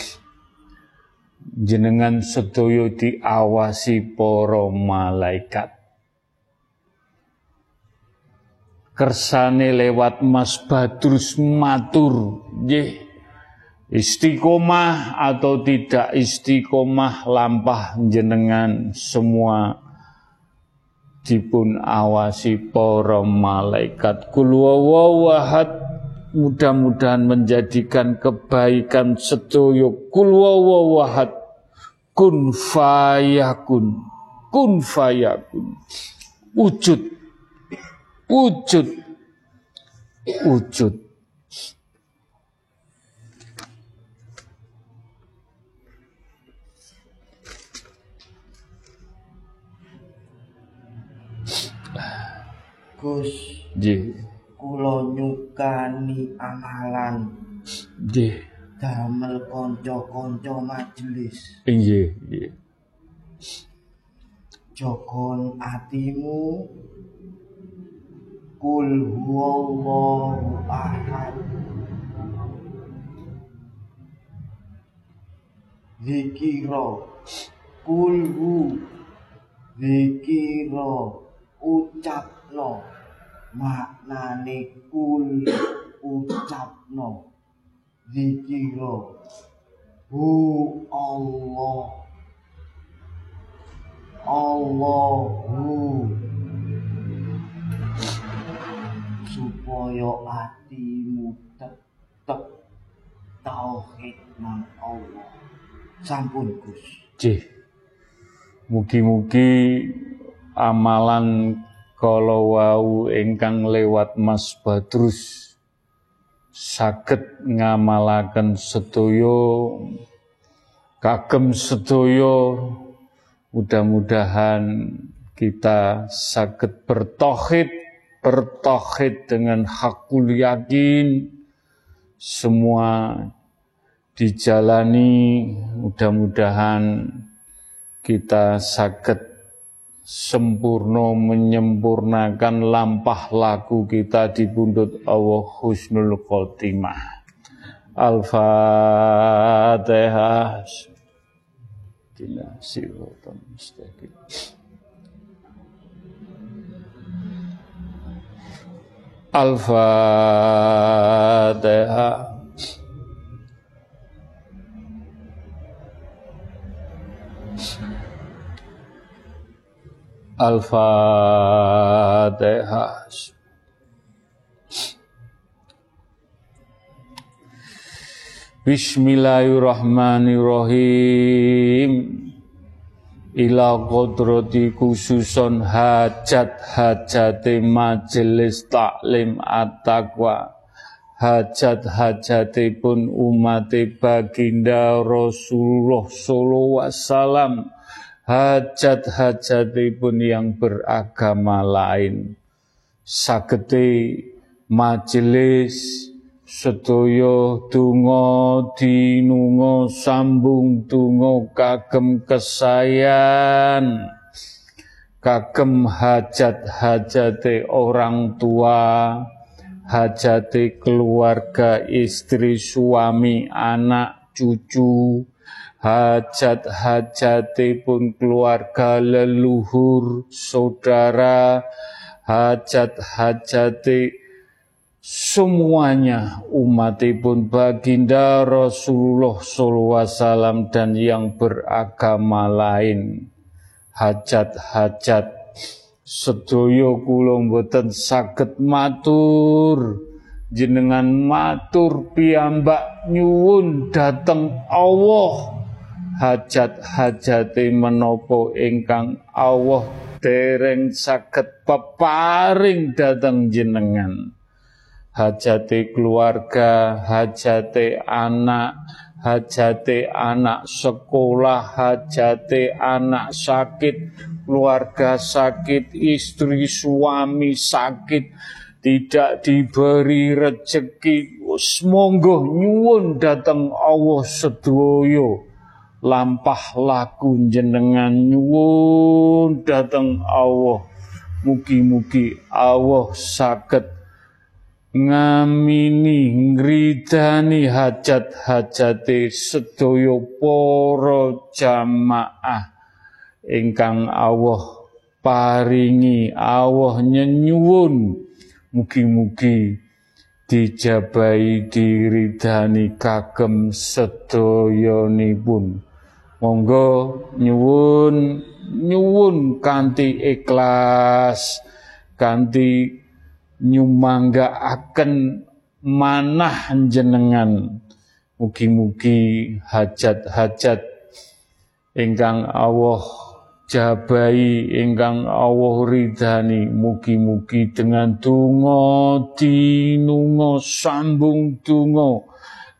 Jenengan sedaya diawasi para malaikat kersane lewat Mas Badrus matur. Nggih. Istiqomah atau tidak istiqomah lampah jenengan semua dipun awasi para malaikat. Kulwawahad mudah-mudahan menjadikan kebaikan sedoyo. Kulwawahad kun fayakun. Kun fayakun. Wujud wujud wujud Gus Nggih. kula nyukani amalan Nggih. damel kanca-kanca majelis Nggih, nggih. jogon atimu kul huwallahu ahad. Zikira. Kul hu. Zikira. Ucapno. Maknane kul ucapno. Zikira. Hu Allah. Allahu supaya hatimu tetep tauhid nang Allah. Sampun Gus. Nggih. Mugi-mugi amalan kalau wau ingkang lewat Mas Badrus saged ngamalaken sedaya kagem sedaya. Mudah-mudahan kita saged bertauhid bertauhid dengan hakul yakin. Semua dijalani. Mudah-mudahan kita sakit sempurna menyempurnakan lampah laku kita di pundut Allah husnul khotimah. Al-Fatihah Dina siratal mustaqim Al-Fatihah Al-Fatihah. Bismillahirrahmanirrahim. Ila kodrati khususon hajat-hajate majelis taklim at-taqwa. Hajat-hajatipun umate baginda Rasulullah sallallahu wasallam hajat-hajatipun yang beragama lain. Sagete majelis sedaya donga dinunga sambung donga kagem kesayan. Kagem hajat-hajate orang tua hajate keluarga istri suami anak cucu. Hajat-hajatipun keluarga leluhur saudara. Hajat-hajati semuanya umatipun baginda Rasulullah SAW dan yang beragama lain. Hajat-hajat sedaya kula mboten saged matur. Jenengan matur piyambak nyuwun dateng Allah. Hajat-hajate menapa ingkang Allah dereng saged peparing dateng jenengan hajate keluarga hajate anak hajate anak sekolah hajate anak sakit keluarga sakit istri suami sakit tidak diberi rezeki semoga nyuwun datang Allah sedoyo lampah laku jenengan nyuwun datang Allah. Mugi-mugi Allah sakit ngamini ngridani hajat-hajate sedaya para jamaah. Ingkang Allah paringi Allah nyenyuwun mugi-mugi dijabai diridani kagem sedayanipun monggo nyuwun nyuwun kanthi ikhlas kanthi nyumanggaaken manah jenengan mugi-mugi hajat-hajat ingkang Allah jabai ingkang Allah ridhani. Mugi-mugi dengan donga dinunga sambung donga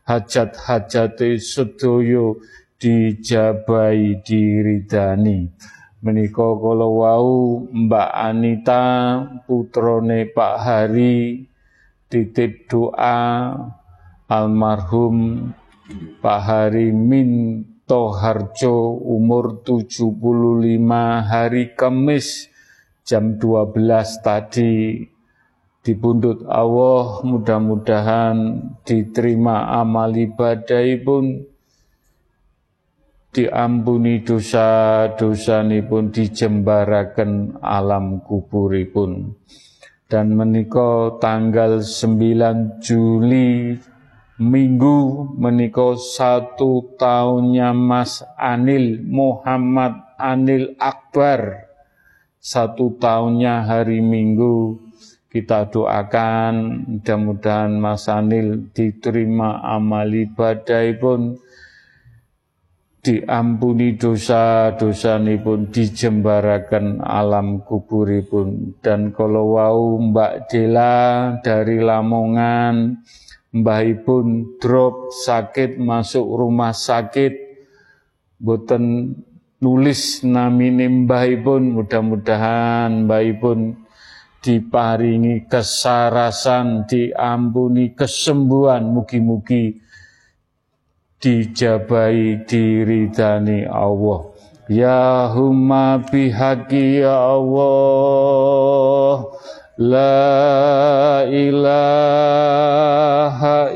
hajat-hajate sedaya dijabai diridani menika kala wau Mbak Anita putrane Pak Hari titip doa almarhum Pak Hari Minto Harjo umur 75 hari Kamis jam 12 tadi. Dipundut Allah mudah-mudahan diterima amal ibadah pun diampuni dosa-dosa pun dijembaraken alam kuburipun. Dan menika tanggal 9 Juli Minggu menika satu tahunnya Mas Anil Muhammad Anil Akbar. Satu tahunnya hari Minggu kita doakan mudah-mudahan Mas Anil diterima amal ibadah pun diampuni dosa-dosa pun dijembarakan alam kuburipun. Dan kalau wau Mbak Dela dari Lamongan mbahipun drop sakit masuk rumah sakit boten nulis namine mbahipun. Mudah-mudahan mbahipun diparingi kesarasan diampuni kesembuhan. Mugi-mugi dijabai diridani Allah. Ya humma bihaqi ya Allah. La ilaha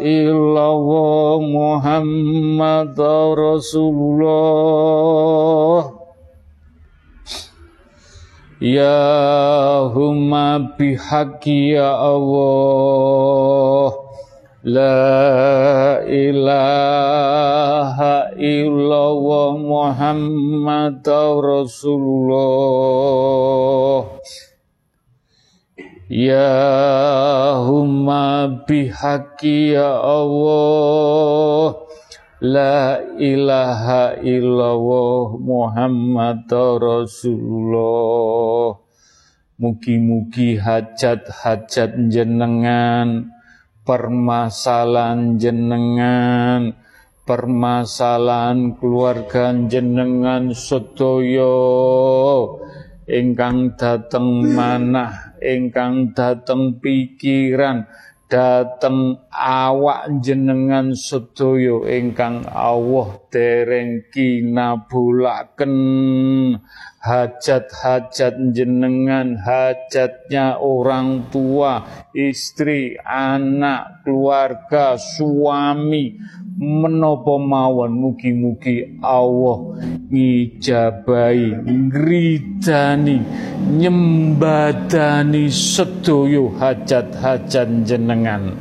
illallah Muhammad Rasulullah. Ya humma bihaqi ya Allah La ilaha illallah Muhammad Rasulullah. Ya humma bihaqi ya Allah. La ilaha illallah Muhammad Rasulullah. Mugi-mugi hajat-hajat jenengan permasalahan jenengan permasalahan keluarga jenengan sedaya. Ingkang dateng manah ingkang dateng pikiran dateng awak jenengan sedaya ingkang Allah dereng kinabulaken. Hajat-hajat jenengan, hajatnya orang tua, istri, anak, keluarga, suami, menopo mawon? Mugi-mugi Allah ngijabai ngridani nyembadani sedoyo hajat-hajat jenengan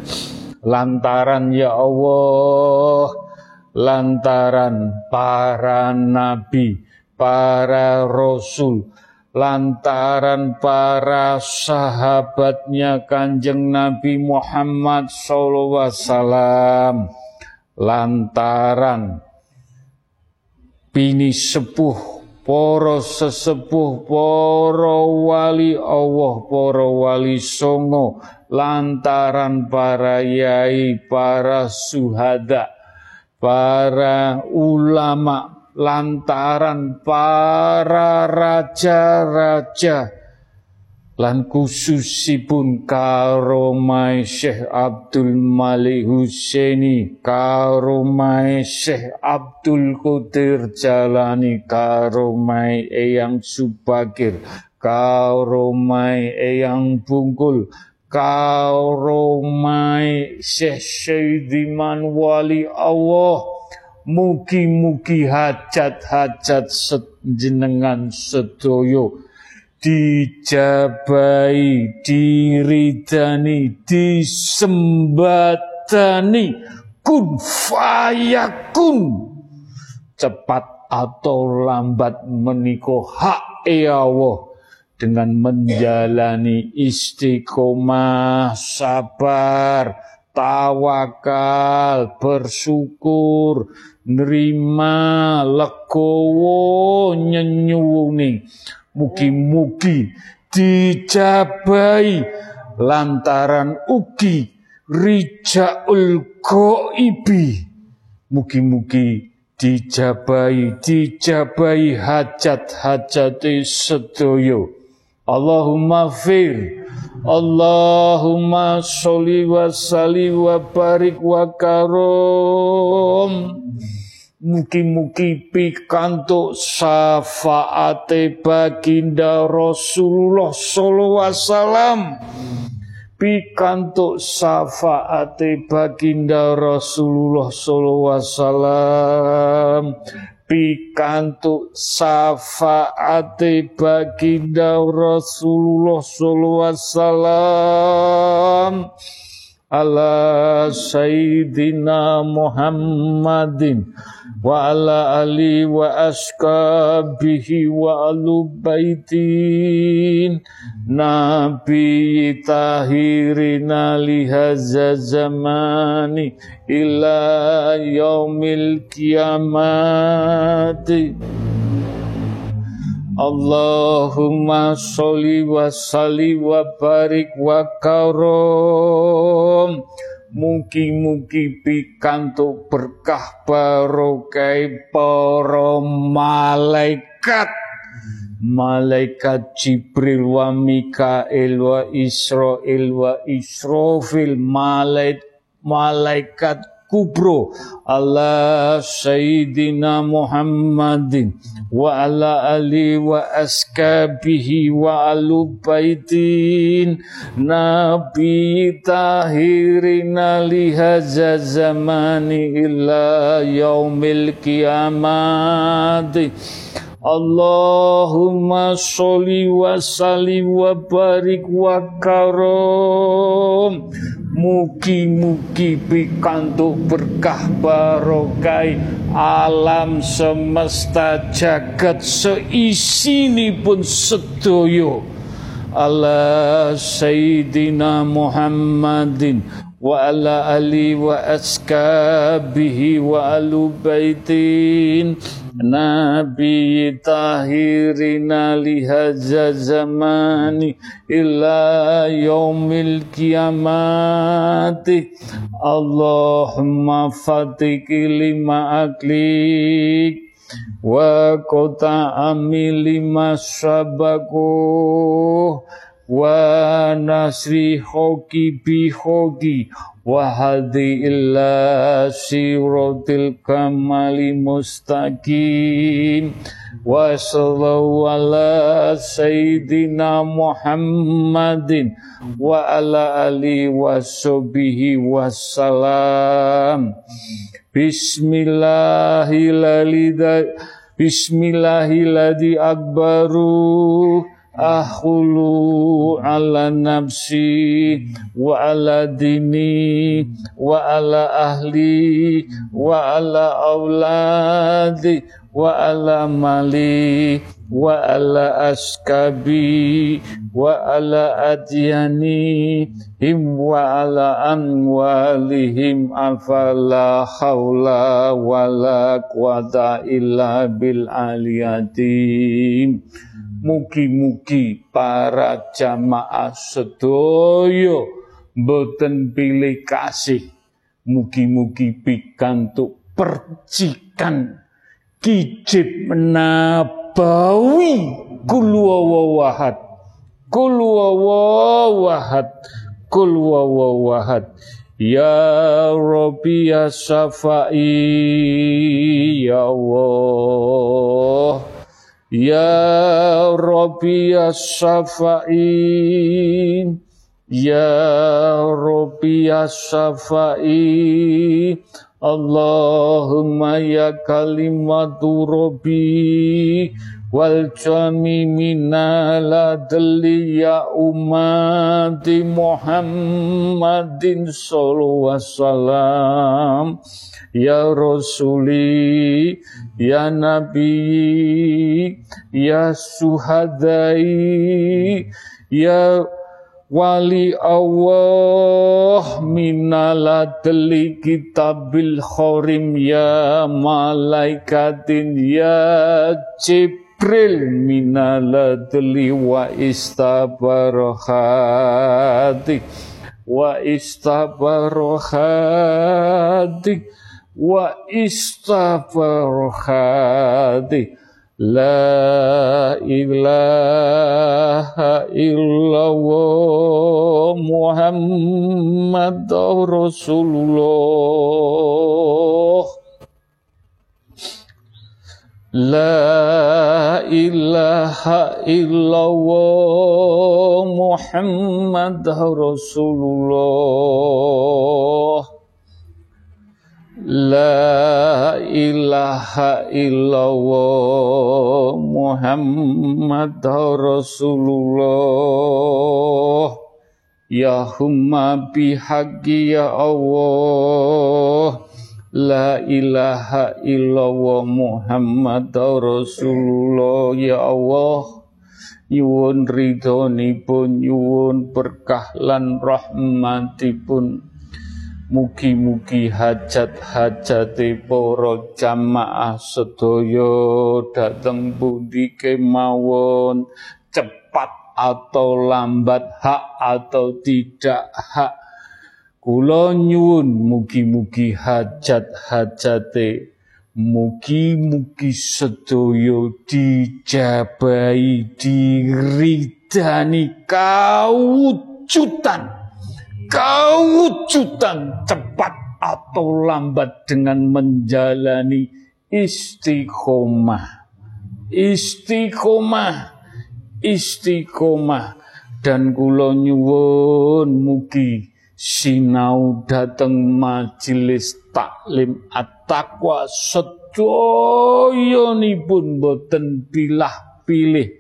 lantaran ya Allah lantaran para nabi para rasul, lantaran para sahabatnya kanjeng Nabi Muhammad SAW, lantaran bini sepuh, poro sesepuh, poro wali Allah, poro wali songo, lantaran para yai, para suhada, para ulama, lantaran para raja-raja lan khususipun karomai Syekh Abdul Malik Husaini karomai Syekh Abdul Qadir Jalani karomai Eyang Subagir karomai Eyang Bungkul karomai Syekh Syaidiman wali Allah. Mugi-mugi hajat-hajat jenengan sedoyo dijabai diridani disembatani kun fayakun. Cepat atau lambat meniko hak ya Allah dengan menjalani istiqomah sabar tawakal bersyukur nerima legowo nyenyuwuni mugi-mugi dijabai lantaran ugi rijaul goibi mugi-mugi dijabai dijabai hajat-hajat sedoyo Allahumma fir Allahumma sholli wa salli wa barik wa karom Mugi-mugi pikantuk syafaate baginda Rasulullah sallallahu alaihi wasallam. Pikantuk syafaate baginda Rasulullah sallallahu alaihi wasallam. Pikantuk syafaate baginda Rasulullah sallallahu alaihi wasallam ala sayyidina Muhammadin wa ala ali wa askabihi wa alu nabi tahirina lihaza zamani ila yaumil kiamati Allahumma sholli wa wa barik wa karom Mugi-mugi pikantuk berkah barokai para malaikat. Malaikat Jibril wa Mikael wa Israel wa Israfil. Malaikat kubro ala sayyidina Muhammadin wa ala ali wa askabihi wa alu baitin. Nabi tahirina lihaza zamani illa yaumil kiamati Allahumma sholli wa sallim wa barik wa karom Mugi-mugi pikantuk berkah barokai. Alam semesta jagat seisini pun sedoyo ala Sayyidina Muhammadin wa ala ali wa askabihi wa alu baitin Nabi tahirina lihaza zamani ila yaumil kiamati Allahumma fatiki lima aklik wa kota lima sabaku wa nasri hoki bi hoki wahadi illa siratil kamali mustaqim. Wa sallallahu ala sayyidina Muhammadin wa ala ali wa sahbihi wassalam Bismillahirrahmanirrahim Bismillahirrahmanirrahim akbaru ahulu ala nafsi wa ala dini wa ala ahli wa ala auladi wa ala mali wa ala askabi wa ala adyani him wa ala Mugi-mugi para jamaah sedoyo boten pilih kasih. Mugi-mugi pikantuk percikan kijib nabawi kulwawawahad kulwawawahad kulwawawahad Ya Rabbi ya Safai ya Allah Ya Rabbi ya Safai Ya Rabbi ya Safai Allahumma ya kalimatu Rabbi wal jami minaladli ya umati Muhammadin sallallahu wasallam. Ya rasuli ya nabi ya suhadai ya wali Allah minaladli kitabil khorim ya malaikatin ya Jibril minaladli wa istabarohati wa istabarohati wa istabarohati La ilaha illallah Muhammad Rasulullah La ilaha illallah Muhammad Rasulullah. La ilaha illallah Muhammad Rasulullah. Ya humma bihaqi ya Allah La ilaha illallah Muhammad Rasulullah. Ya Allah Nyuwun ridhonipun nyuwun berkah lan rahmatipun. Mugi-mugi hajat-hajate para jamaah sedaya dateng pundi kemawon. Cepat atau lambat hak atau tidak hak kula nyuwun mugi-mugi hajat-hajate mugi-mugi sedaya dijabahi diridani kawujudan kewujudan cepat atau lambat dengan menjalani istiqomah. Istiqomah, istiqomah dan kula nyuwun mugi sinau dateng majelis taklim at-taqwa sedoyonipun boten pilah-pilih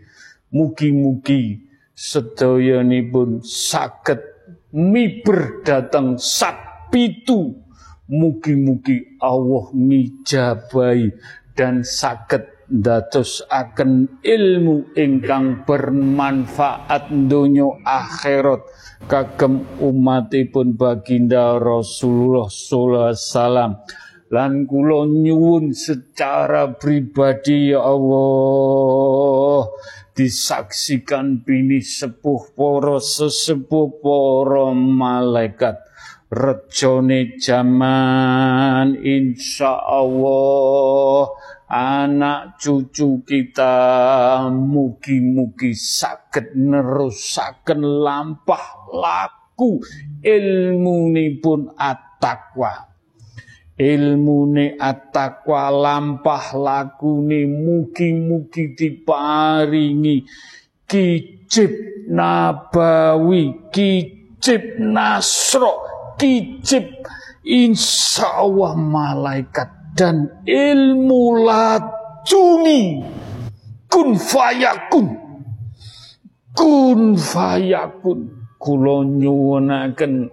mugi-mugi sedoyonipun saged miber datang sapitu mugi-mugi Allah mijabai dan sakit dados akan ilmu ingkang bermanfaat dunyo akhirat. Kagem umatipun baginda Rasulullah sallallahu alaihi wasallam. Lan kula nyuwun secara pribadi ya Allah disaksikan bini sepuh poro sesepuh poro malaikat. Rejone zaman insya Allah anak cucu kita mugi-mugi sakit nerusaken lampah laku. Ilmu pun at-taqwa. Ilmune at-taqwa lampah lakune mugi-mugi diparingi kicip nabawi kicip nasro kicip insyaallah malaikat dan ilmu lacuni kun fayakun kun fayakun kula nyuwunaken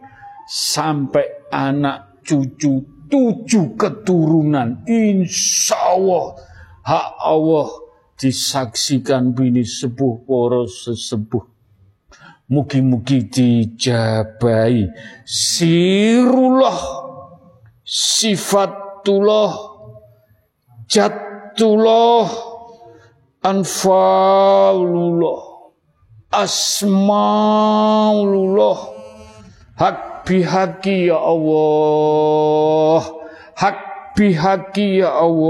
sampai anak cucu tujuh keturunan. Insya Allah hak Allah disaksikan bini sepuh poros sesepuh. Mugi-mugi dijabai sirullah sifatullah jatullah anfalullah. Asmaulullah. Hak bihaki ya Allah. Hak bihaki ya Allah.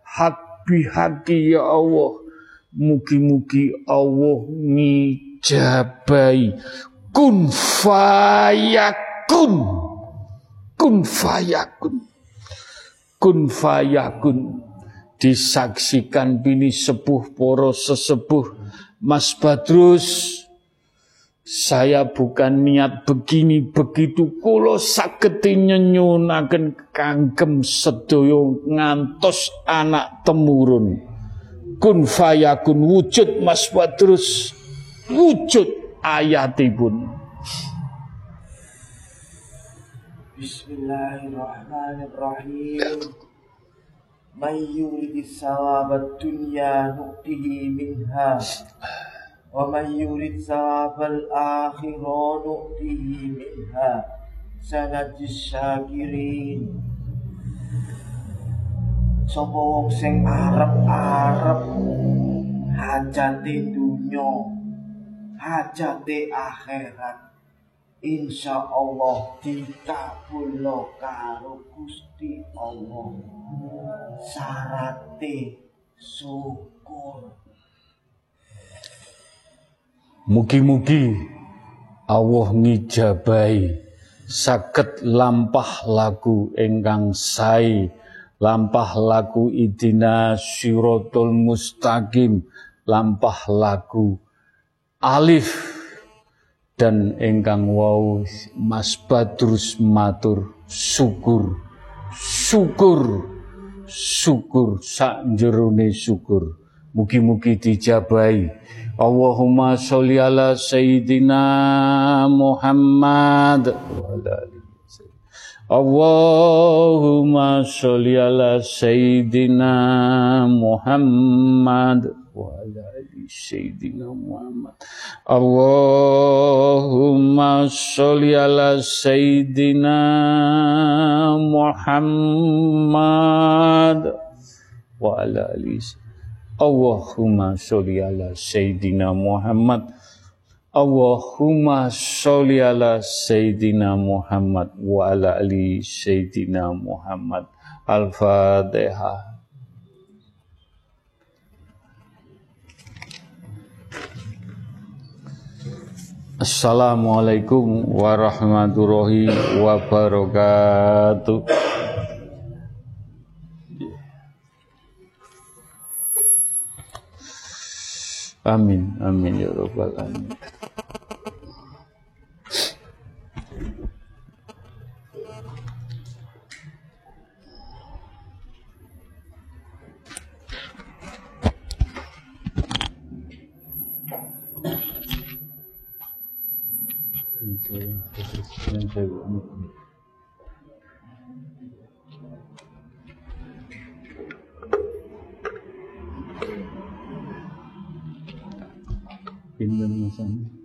Hak bihaki ya Allah. Mugi-mugi Allah ngijabai kun fayakun kun fayakun. Kun fayakun. Disaksikan bini sepuh poro sesepuh. Mas Badrus saya bukan niat begini begitu. Kulo saketi nyenyunaken kangkem sedoyo ngantos anak temurun. Kun fayakun. Wujud Mas Badrus. Wujud ayatipun Bismillahirrahmanirrahim. Man yuridis sawabad dunya nu'tihi minha. Wa man yurid sawabal akhirah nu'tihi minha. Sanajis syakirin. Sapa wong sing arep-arep hajate dunya hajate akhirat Insya Allah dikabulno karo Gusti Allah. Sarate syukur. Mugi-mugi Allah ngijabahi saged lampah lagu ingkang sae lampah lagu idina syiratul mustaqim lampah lagu alif dan ingkang wau Mas Badrus matur syukur. Syukur. Syukur. Sak jerone syukur. Mugi-mugi dijabahi. Allahumma sholli ala sayyidina Muhammad. Allahumma sholli ala sayyidina Muhammad. wa ala sayyidina Muhammad. Allahumma sholli ala sayyidina Muhammad wa ala ali. Allahumma sholli ala Sayyidina Muhammad. Allahumma sholli ala Sayyidina Muhammad wa ala ali Sayyidina Muhammad. Al-Fatihah Assalamualaikum warahmatullahi wabarakatuh Amin, amin ya robbal alamin. Biar.